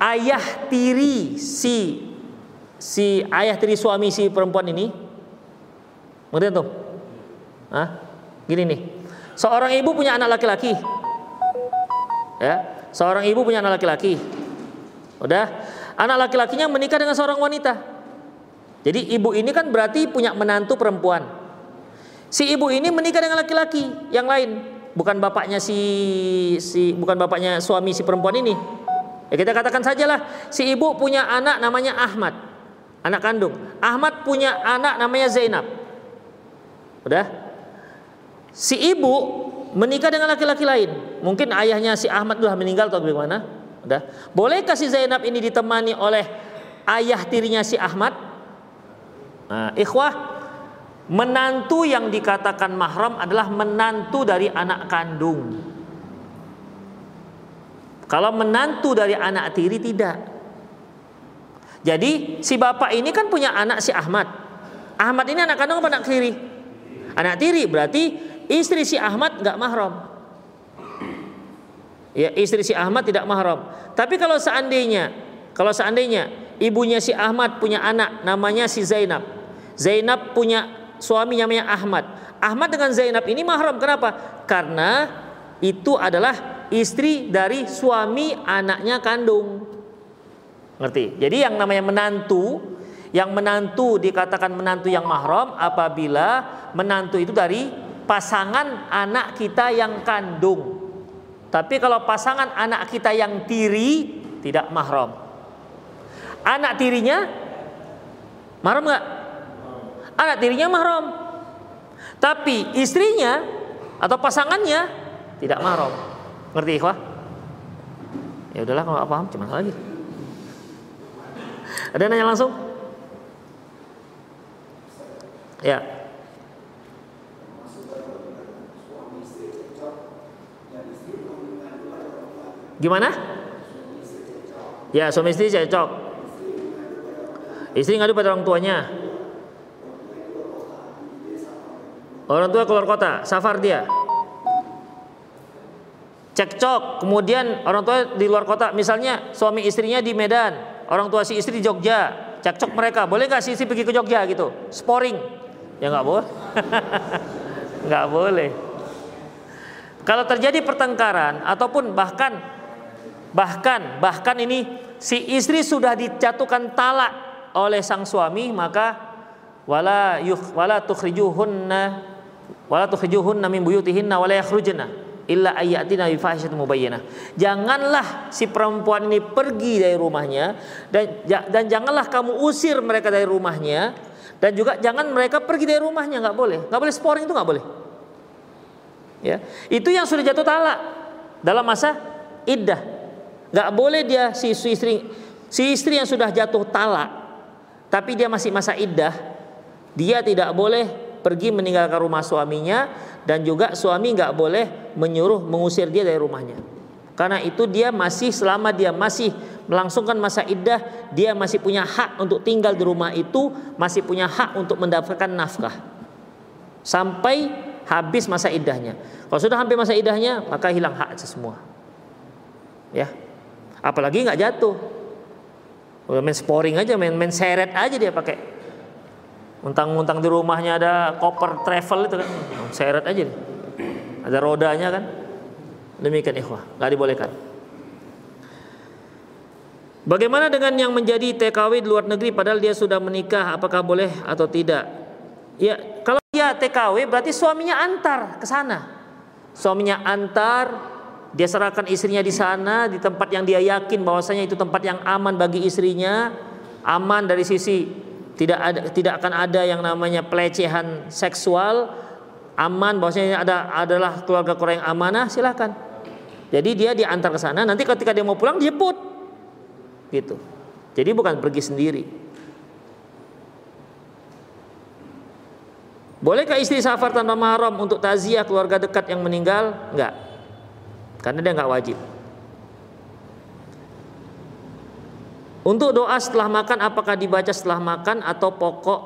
B: ayah tiri si si ayah tiri suami si perempuan ini? Ngerti tuh? Hah? Gini nih. Seorang ibu punya anak laki-laki. Ya, seorang ibu punya anak laki-laki. Udah, anak laki-lakinya menikah dengan seorang wanita. Jadi ibu ini kan berarti punya menantu perempuan. Si ibu ini menikah dengan laki-laki yang lain, bukan bapaknya si si bukan bapaknya suami si perempuan ini. Ya kita katakan sajalah si ibu punya anak namanya Ahmad, anak kandung. Ahmad punya anak namanya Zainab. Udah? si ibu menikah dengan laki-laki lain. Mungkin ayahnya si Ahmad sudah meninggal atau bagaimana? Udah. Bolehkah si Zainab ini ditemani oleh ayah tirinya si Ahmad? Nah, ikhwah, menantu yang dikatakan mahram adalah menantu dari anak kandung. Kalau menantu dari anak tiri tidak. Jadi si bapak ini kan punya anak si Ahmad. Ahmad ini anak kandung apa anak tiri? Anak tiri berarti Istri si Ahmad nggak mahram. Ya, istri si Ahmad tidak mahram. Tapi kalau seandainya, kalau seandainya ibunya si Ahmad punya anak namanya si Zainab. Zainab punya suami namanya Ahmad. Ahmad dengan Zainab ini mahram. Kenapa? Karena itu adalah istri dari suami anaknya kandung. Ngerti? Jadi yang namanya menantu, yang menantu dikatakan menantu yang mahram apabila menantu itu dari pasangan anak kita yang kandung. Tapi kalau pasangan anak kita yang tiri tidak mahram. Anak tirinya mahram nggak? Anak tirinya mahram. Tapi istrinya atau pasangannya tidak mahram. Ngerti ikhwah? Ya udahlah kalau nggak paham cuma lagi. Ada nanya langsung? Ya. Gimana? Ya suami istri cocok. Istri ngadu pada orang tuanya. Orang tua keluar kota, safar dia. Cekcok, kemudian orang tua di luar kota, misalnya suami istrinya di Medan, orang tua si istri di Jogja, cekcok mereka, boleh nggak si istri pergi ke Jogja gitu, sporing? Ya nggak boleh, nggak boleh. Kalau terjadi pertengkaran ataupun bahkan bahkan bahkan ini si istri sudah dijatuhkan talak oleh sang suami maka wala yukh wala tukhrijuhunna wala tukhrijuhunna min buyutihinna wala yakhrujna illa ayatina bi fahishatin mubayyinah. Janganlah si perempuan ini pergi dari rumahnya dan dan janganlah kamu usir mereka dari rumahnya dan juga jangan mereka pergi dari rumahnya nggak boleh. nggak boleh sporing itu nggak boleh. Ya, itu yang sudah jatuh talak dalam masa iddah. nggak boleh dia si istri si istri yang sudah jatuh talak tapi dia masih masa iddah, dia tidak boleh pergi meninggalkan rumah suaminya dan juga suami nggak boleh menyuruh mengusir dia dari rumahnya. Karena itu dia masih selama dia masih melangsungkan masa iddah, dia masih punya hak untuk tinggal di rumah itu, masih punya hak untuk mendapatkan nafkah. Sampai habis masa iddahnya. Kalau sudah hampir masa iddahnya, maka hilang hak semua. Ya. Apalagi nggak jatuh. Udah main sporing aja, main main seret aja dia pakai Untang-untang di rumahnya ada koper travel itu kan, seret aja nih. Ada rodanya kan. Demikian ikhwah, nggak dibolehkan. Bagaimana dengan yang menjadi TKW di luar negeri padahal dia sudah menikah, apakah boleh atau tidak? Ya, kalau dia TKW berarti suaminya antar ke sana. Suaminya antar, dia serahkan istrinya di sana di tempat yang dia yakin bahwasanya itu tempat yang aman bagi istrinya, aman dari sisi tidak ada tidak akan ada yang namanya pelecehan seksual aman bahwasanya ada adalah keluarga Korea yang amanah silakan jadi dia diantar ke sana nanti ketika dia mau pulang dijemput gitu jadi bukan pergi sendiri Bolehkah istri safar tanpa mahram untuk taziah keluarga dekat yang meninggal? Enggak. Karena dia enggak wajib. Untuk doa setelah makan apakah dibaca setelah makan atau pokok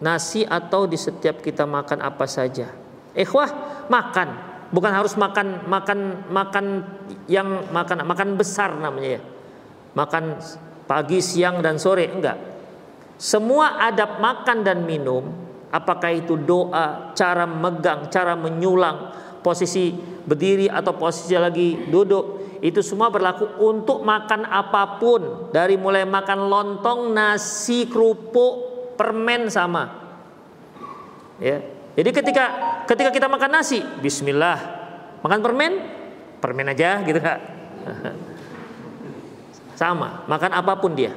B: nasi atau di setiap kita makan apa saja? Ikhwah, makan. Bukan harus makan makan makan yang makan makan besar namanya ya. Makan pagi, siang dan sore enggak. Semua adab makan dan minum, apakah itu doa, cara megang, cara menyulang, posisi berdiri atau posisi lagi duduk, itu semua berlaku untuk makan apa pun dari mulai makan lontong, nasi, kerupuk, permen sama. Ya. Jadi ketika ketika kita makan nasi, bismillah. Makan permen, permen aja gitu kak. Sama, makan apa pun dia.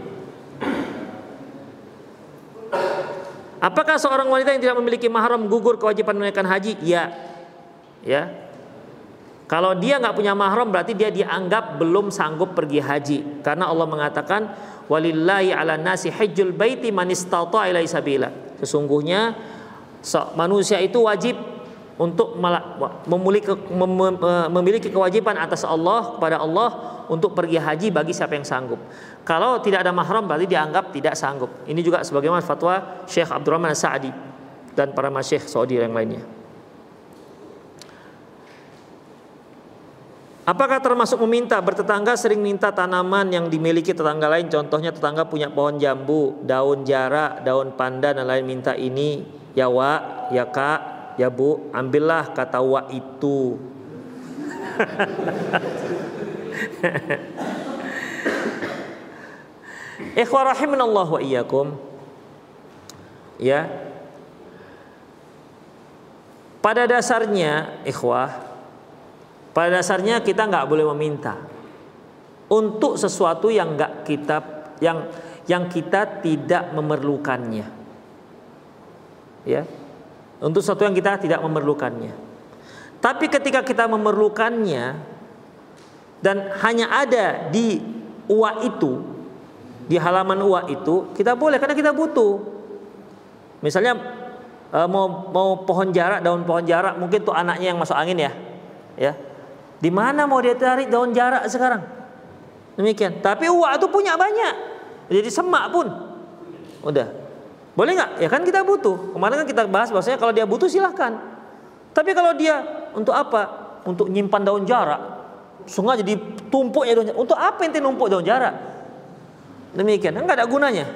B: Apakah seorang wanita yang tidak memiliki mahram gugur kewajiban menunaikan haji? Ya. Ya, kalau dia nggak punya mahram berarti dia dianggap belum sanggup pergi haji karena Allah mengatakan walillahi ala nasi hajjul baiti man istata ilai sabila. Sesungguhnya manusia itu wajib untuk memiliki, memiliki kewajiban atas Allah kepada Allah untuk pergi haji bagi siapa yang sanggup. Kalau tidak ada mahram berarti dianggap tidak sanggup. Ini juga sebagaimana fatwa Syekh Abdurrahman Sa'di dan para masyayikh Saudi yang lainnya. Apakah termasuk meminta bertetangga sering minta tanaman yang dimiliki tetangga lain contohnya tetangga punya pohon jambu, daun jarak, daun pandan dan lain minta ini ya wa, ya kak, ya bu, ambillah kata wa itu. Ikhwah rahimanallah wa iyyakum. Ya. Pada dasarnya ikhwah pada dasarnya kita nggak boleh meminta untuk sesuatu yang nggak kita yang yang kita tidak memerlukannya. Ya. Untuk sesuatu yang kita tidak memerlukannya. Tapi ketika kita memerlukannya dan hanya ada di uak itu, di halaman uak itu, kita boleh karena kita butuh. Misalnya eh, mau mau pohon jarak, daun pohon jarak, mungkin tuh anaknya yang masuk angin ya. Ya, di mana mau dia tarik daun jarak sekarang? Demikian. Tapi uak itu punya banyak. Jadi semak pun. Udah. Boleh nggak? Ya kan kita butuh. Kemarin kan kita bahas bahwasanya kalau dia butuh silahkan. Tapi kalau dia untuk apa? Untuk nyimpan daun jarak. Sengaja ditumpuk ya daun jarak. Untuk apa ente numpuk daun jarak? Demikian. Enggak ada gunanya.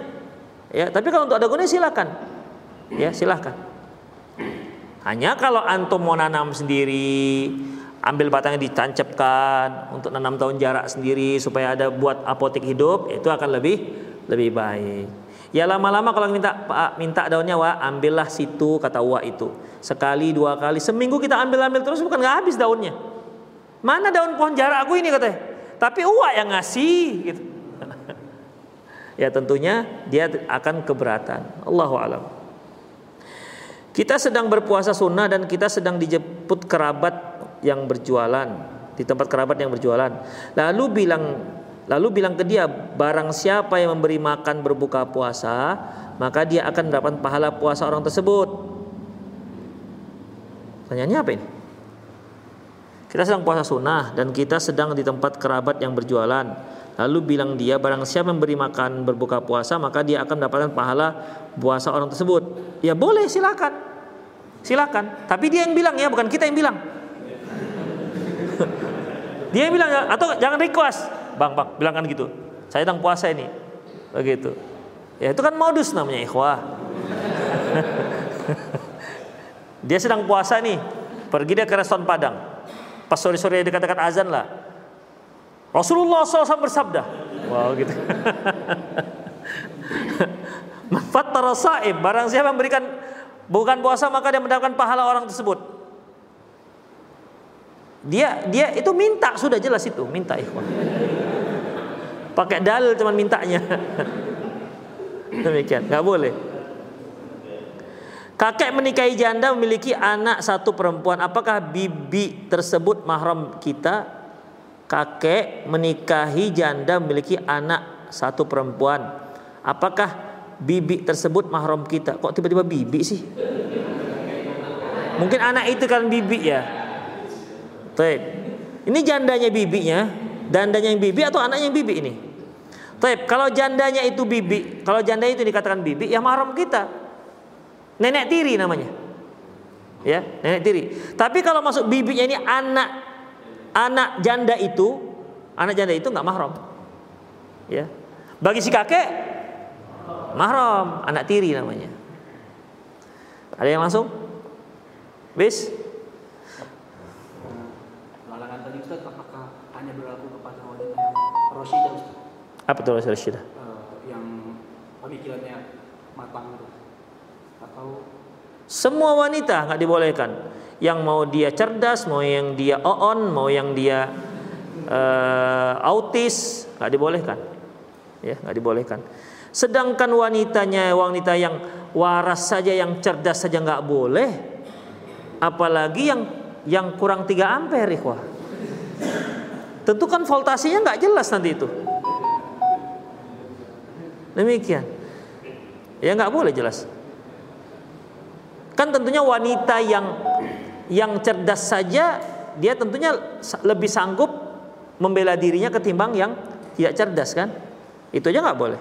B: Ya, tapi kalau untuk ada gunanya silahkan. Ya, silahkan. Hanya kalau antum mau nanam sendiri, ambil batangnya ditancapkan untuk enam tahun jarak sendiri supaya ada buat apotek hidup itu akan lebih lebih baik. Ya lama-lama kalau minta Pak minta daunnya wa ambillah situ kata wa itu sekali dua kali seminggu kita ambil ambil terus bukan nggak habis daunnya. Mana daun pohon jarak aku ini katanya. Tapi wa yang ngasih gitu. ya tentunya dia akan keberatan. Allahu alam. Kita sedang berpuasa sunnah dan kita sedang dijemput kerabat yang berjualan di tempat kerabat yang berjualan. Lalu bilang lalu bilang ke dia, barang siapa yang memberi makan berbuka puasa, maka dia akan mendapat pahala puasa orang tersebut. Pertanyaannya apa ini? Kita sedang puasa sunnah dan kita sedang di tempat kerabat yang berjualan. Lalu bilang dia barang siapa memberi makan berbuka puasa maka dia akan mendapatkan pahala puasa orang tersebut. Ya boleh silakan. Silakan. Tapi dia yang bilang ya, bukan kita yang bilang. dia bilang atau jangan request, bang bang, bilangkan gitu. Saya sedang puasa ini, begitu. Ya itu kan modus namanya ikhwah. dia sedang puasa nih, pergi dia ke restoran Padang. Pas sore-sore dikatakan azan lah. Rasulullah SAW bersabda. Wow gitu. Manfaat tarasaib barang siapa memberikan bukan puasa maka dia mendapatkan pahala orang tersebut. Dia dia itu minta sudah jelas itu minta ikhwan. Pakai dalil cuman mintanya. Demikian, nggak boleh. Kakek menikahi janda memiliki anak satu perempuan. Apakah bibi tersebut mahram kita? Kakek menikahi janda memiliki anak satu perempuan. Apakah bibi tersebut mahram kita. Kok tiba-tiba bibi sih? Mungkin anak itu kan bibi ya. Baik. Ini jandanya bibinya, dandanya yang bibi atau anaknya yang bibi ini? Baik, kalau jandanya itu bibi, kalau janda itu dikatakan bibi, ya mahram kita. Nenek tiri namanya. Ya, nenek tiri. Tapi kalau masuk bibinya ini anak anak janda itu, anak janda itu nggak mahram. Ya. Bagi si kakek mahram, anak tiri namanya. Ada yang langsung? Bis?
A: Larangan tadi Ustaz apakah hanya berlaku kepada wanita yang rosyidah Ustaz?
B: Apa itu rosyidah?
A: Uh, yang pemikirannya matang itu. Atau
B: semua wanita nggak dibolehkan. Yang mau dia cerdas, mau yang dia on, mau yang dia uh, autis, nggak dibolehkan. Ya, nggak dibolehkan. Sedangkan wanitanya wanita yang waras saja yang cerdas saja nggak boleh. Apalagi yang yang kurang 3 ampere ikhwah. Tentu kan voltasenya nggak jelas nanti itu. Demikian. Ya nggak boleh jelas. Kan tentunya wanita yang yang cerdas saja dia tentunya lebih sanggup membela dirinya ketimbang yang tidak cerdas kan? Itu aja nggak boleh.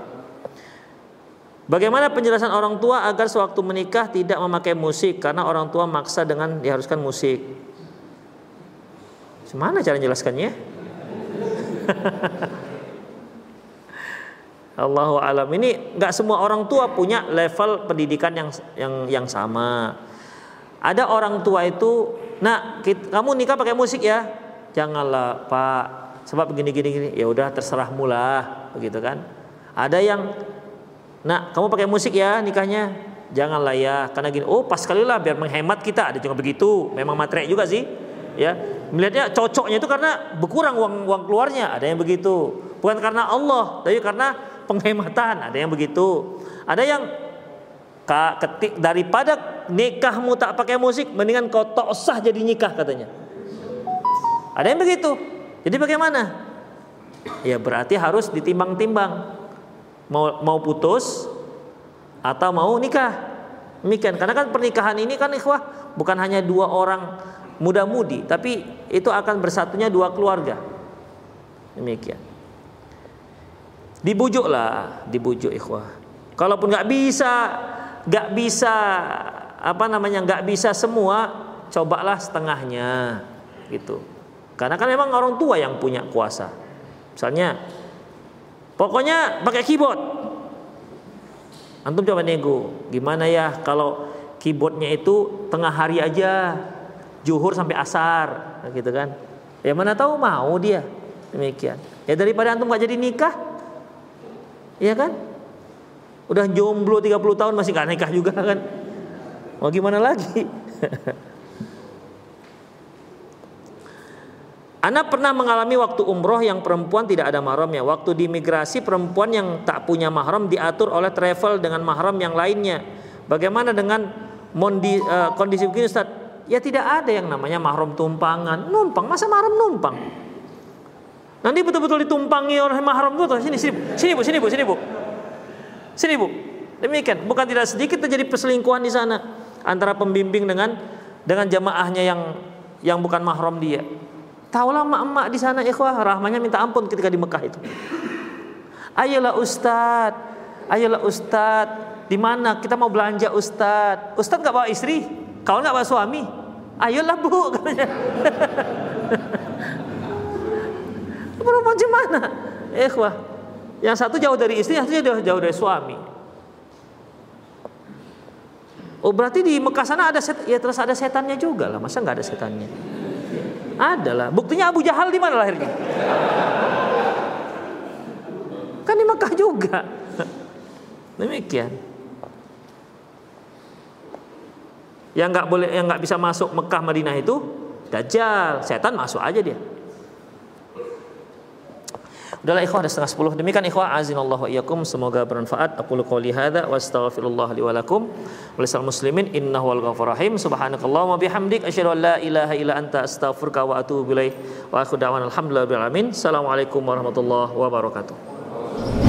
B: Bagaimana penjelasan orang tua agar sewaktu menikah tidak memakai musik karena orang tua maksa dengan diharuskan musik? Gimana cara menjelaskannya? Allahu alam ini nggak semua orang tua punya level pendidikan yang yang yang sama. Ada orang tua itu, nak kamu nikah pakai musik ya? Janganlah pak, sebab begini gini gini. Ya udah terserah mula, begitu kan? Ada yang Nah, kamu pakai musik ya nikahnya? Janganlah ya, karena gini. Oh, pas sekali lah biar menghemat kita. Ada juga begitu. Memang materai juga sih. Ya, melihatnya cocoknya itu karena berkurang uang uang keluarnya. Ada yang begitu. Bukan karena Allah, tapi karena penghematan. Ada yang begitu. Ada yang ketik daripada nikahmu tak pakai musik, mendingan kau tak sah jadi nikah katanya. Ada yang begitu. Jadi bagaimana? Ya berarti harus ditimbang-timbang mau mau putus atau mau nikah. Demikian. Karena kan pernikahan ini kan ikhwah bukan hanya dua orang muda-mudi, tapi itu akan bersatunya dua keluarga. Demikian. Dibujuklah, dibujuk ikhwah. Kalaupun nggak bisa, nggak bisa apa namanya nggak bisa semua, cobalah setengahnya, gitu. Karena kan memang orang tua yang punya kuasa. Misalnya Pokoknya pakai keyboard. Antum coba nego, gimana ya kalau keyboardnya itu tengah hari aja juhur sampai asar, gitu kan? Ya mana tahu mau dia demikian. Ya daripada antum nggak jadi nikah, Iya kan? Udah jomblo 30 tahun masih gak nikah juga kan? Mau gimana lagi? Anak pernah mengalami waktu umroh yang perempuan tidak ada mahramnya. Waktu di migrasi perempuan yang tak punya mahram diatur oleh travel dengan mahram yang lainnya. Bagaimana dengan mondi, uh, kondisi begini Ustaz? Ya tidak ada yang namanya mahram tumpangan. Numpang, masa mahram numpang? Nanti betul-betul ditumpangi oleh mahram itu sini sini sini Bu, sini Bu, sini Bu. Sini Bu. Demikian, bukan tidak sedikit terjadi perselingkuhan di sana antara pembimbing dengan dengan jamaahnya yang yang bukan mahram dia. Taulah emak-emak di sana ikhwah rahmanya minta ampun ketika di Mekah itu. Ayolah Ustad, ayolah Ustad, di mana kita mau belanja Ustad? Ustad nggak bawa istri, kau nggak bawa suami. Ayolah bu, katanya. Perempuan macam mana? Ikhwah, yang satu jauh dari istri, yang satu jauh, jauh dari suami. Oh berarti di Mekah sana ada set, ya terus ada setannya juga lah, masa nggak ada setannya? Adalah. Buktinya Abu Jahal di mana lahirnya? Kan di Mekah juga. Demikian. Yang nggak boleh, yang nggak bisa masuk Mekah Madinah itu Dajjal, setan masuk aja dia. Udahlah ikhwah ada setengah sepuluh. Demikian ikhwah azinallahu wa iyyakum. Semoga bermanfaat. Aku qouli hadza wa astaghfirullah li wa lakum. Walisal muslimin innahu wal ghafur rahim. Subhanakallahumma bihamdik asyhadu an la ilaha illa anta astaghfiruka wa atubu ilaik. Wa akhu da'wana alhamdulillahi alamin. Assalamualaikum warahmatullahi wabarakatuh.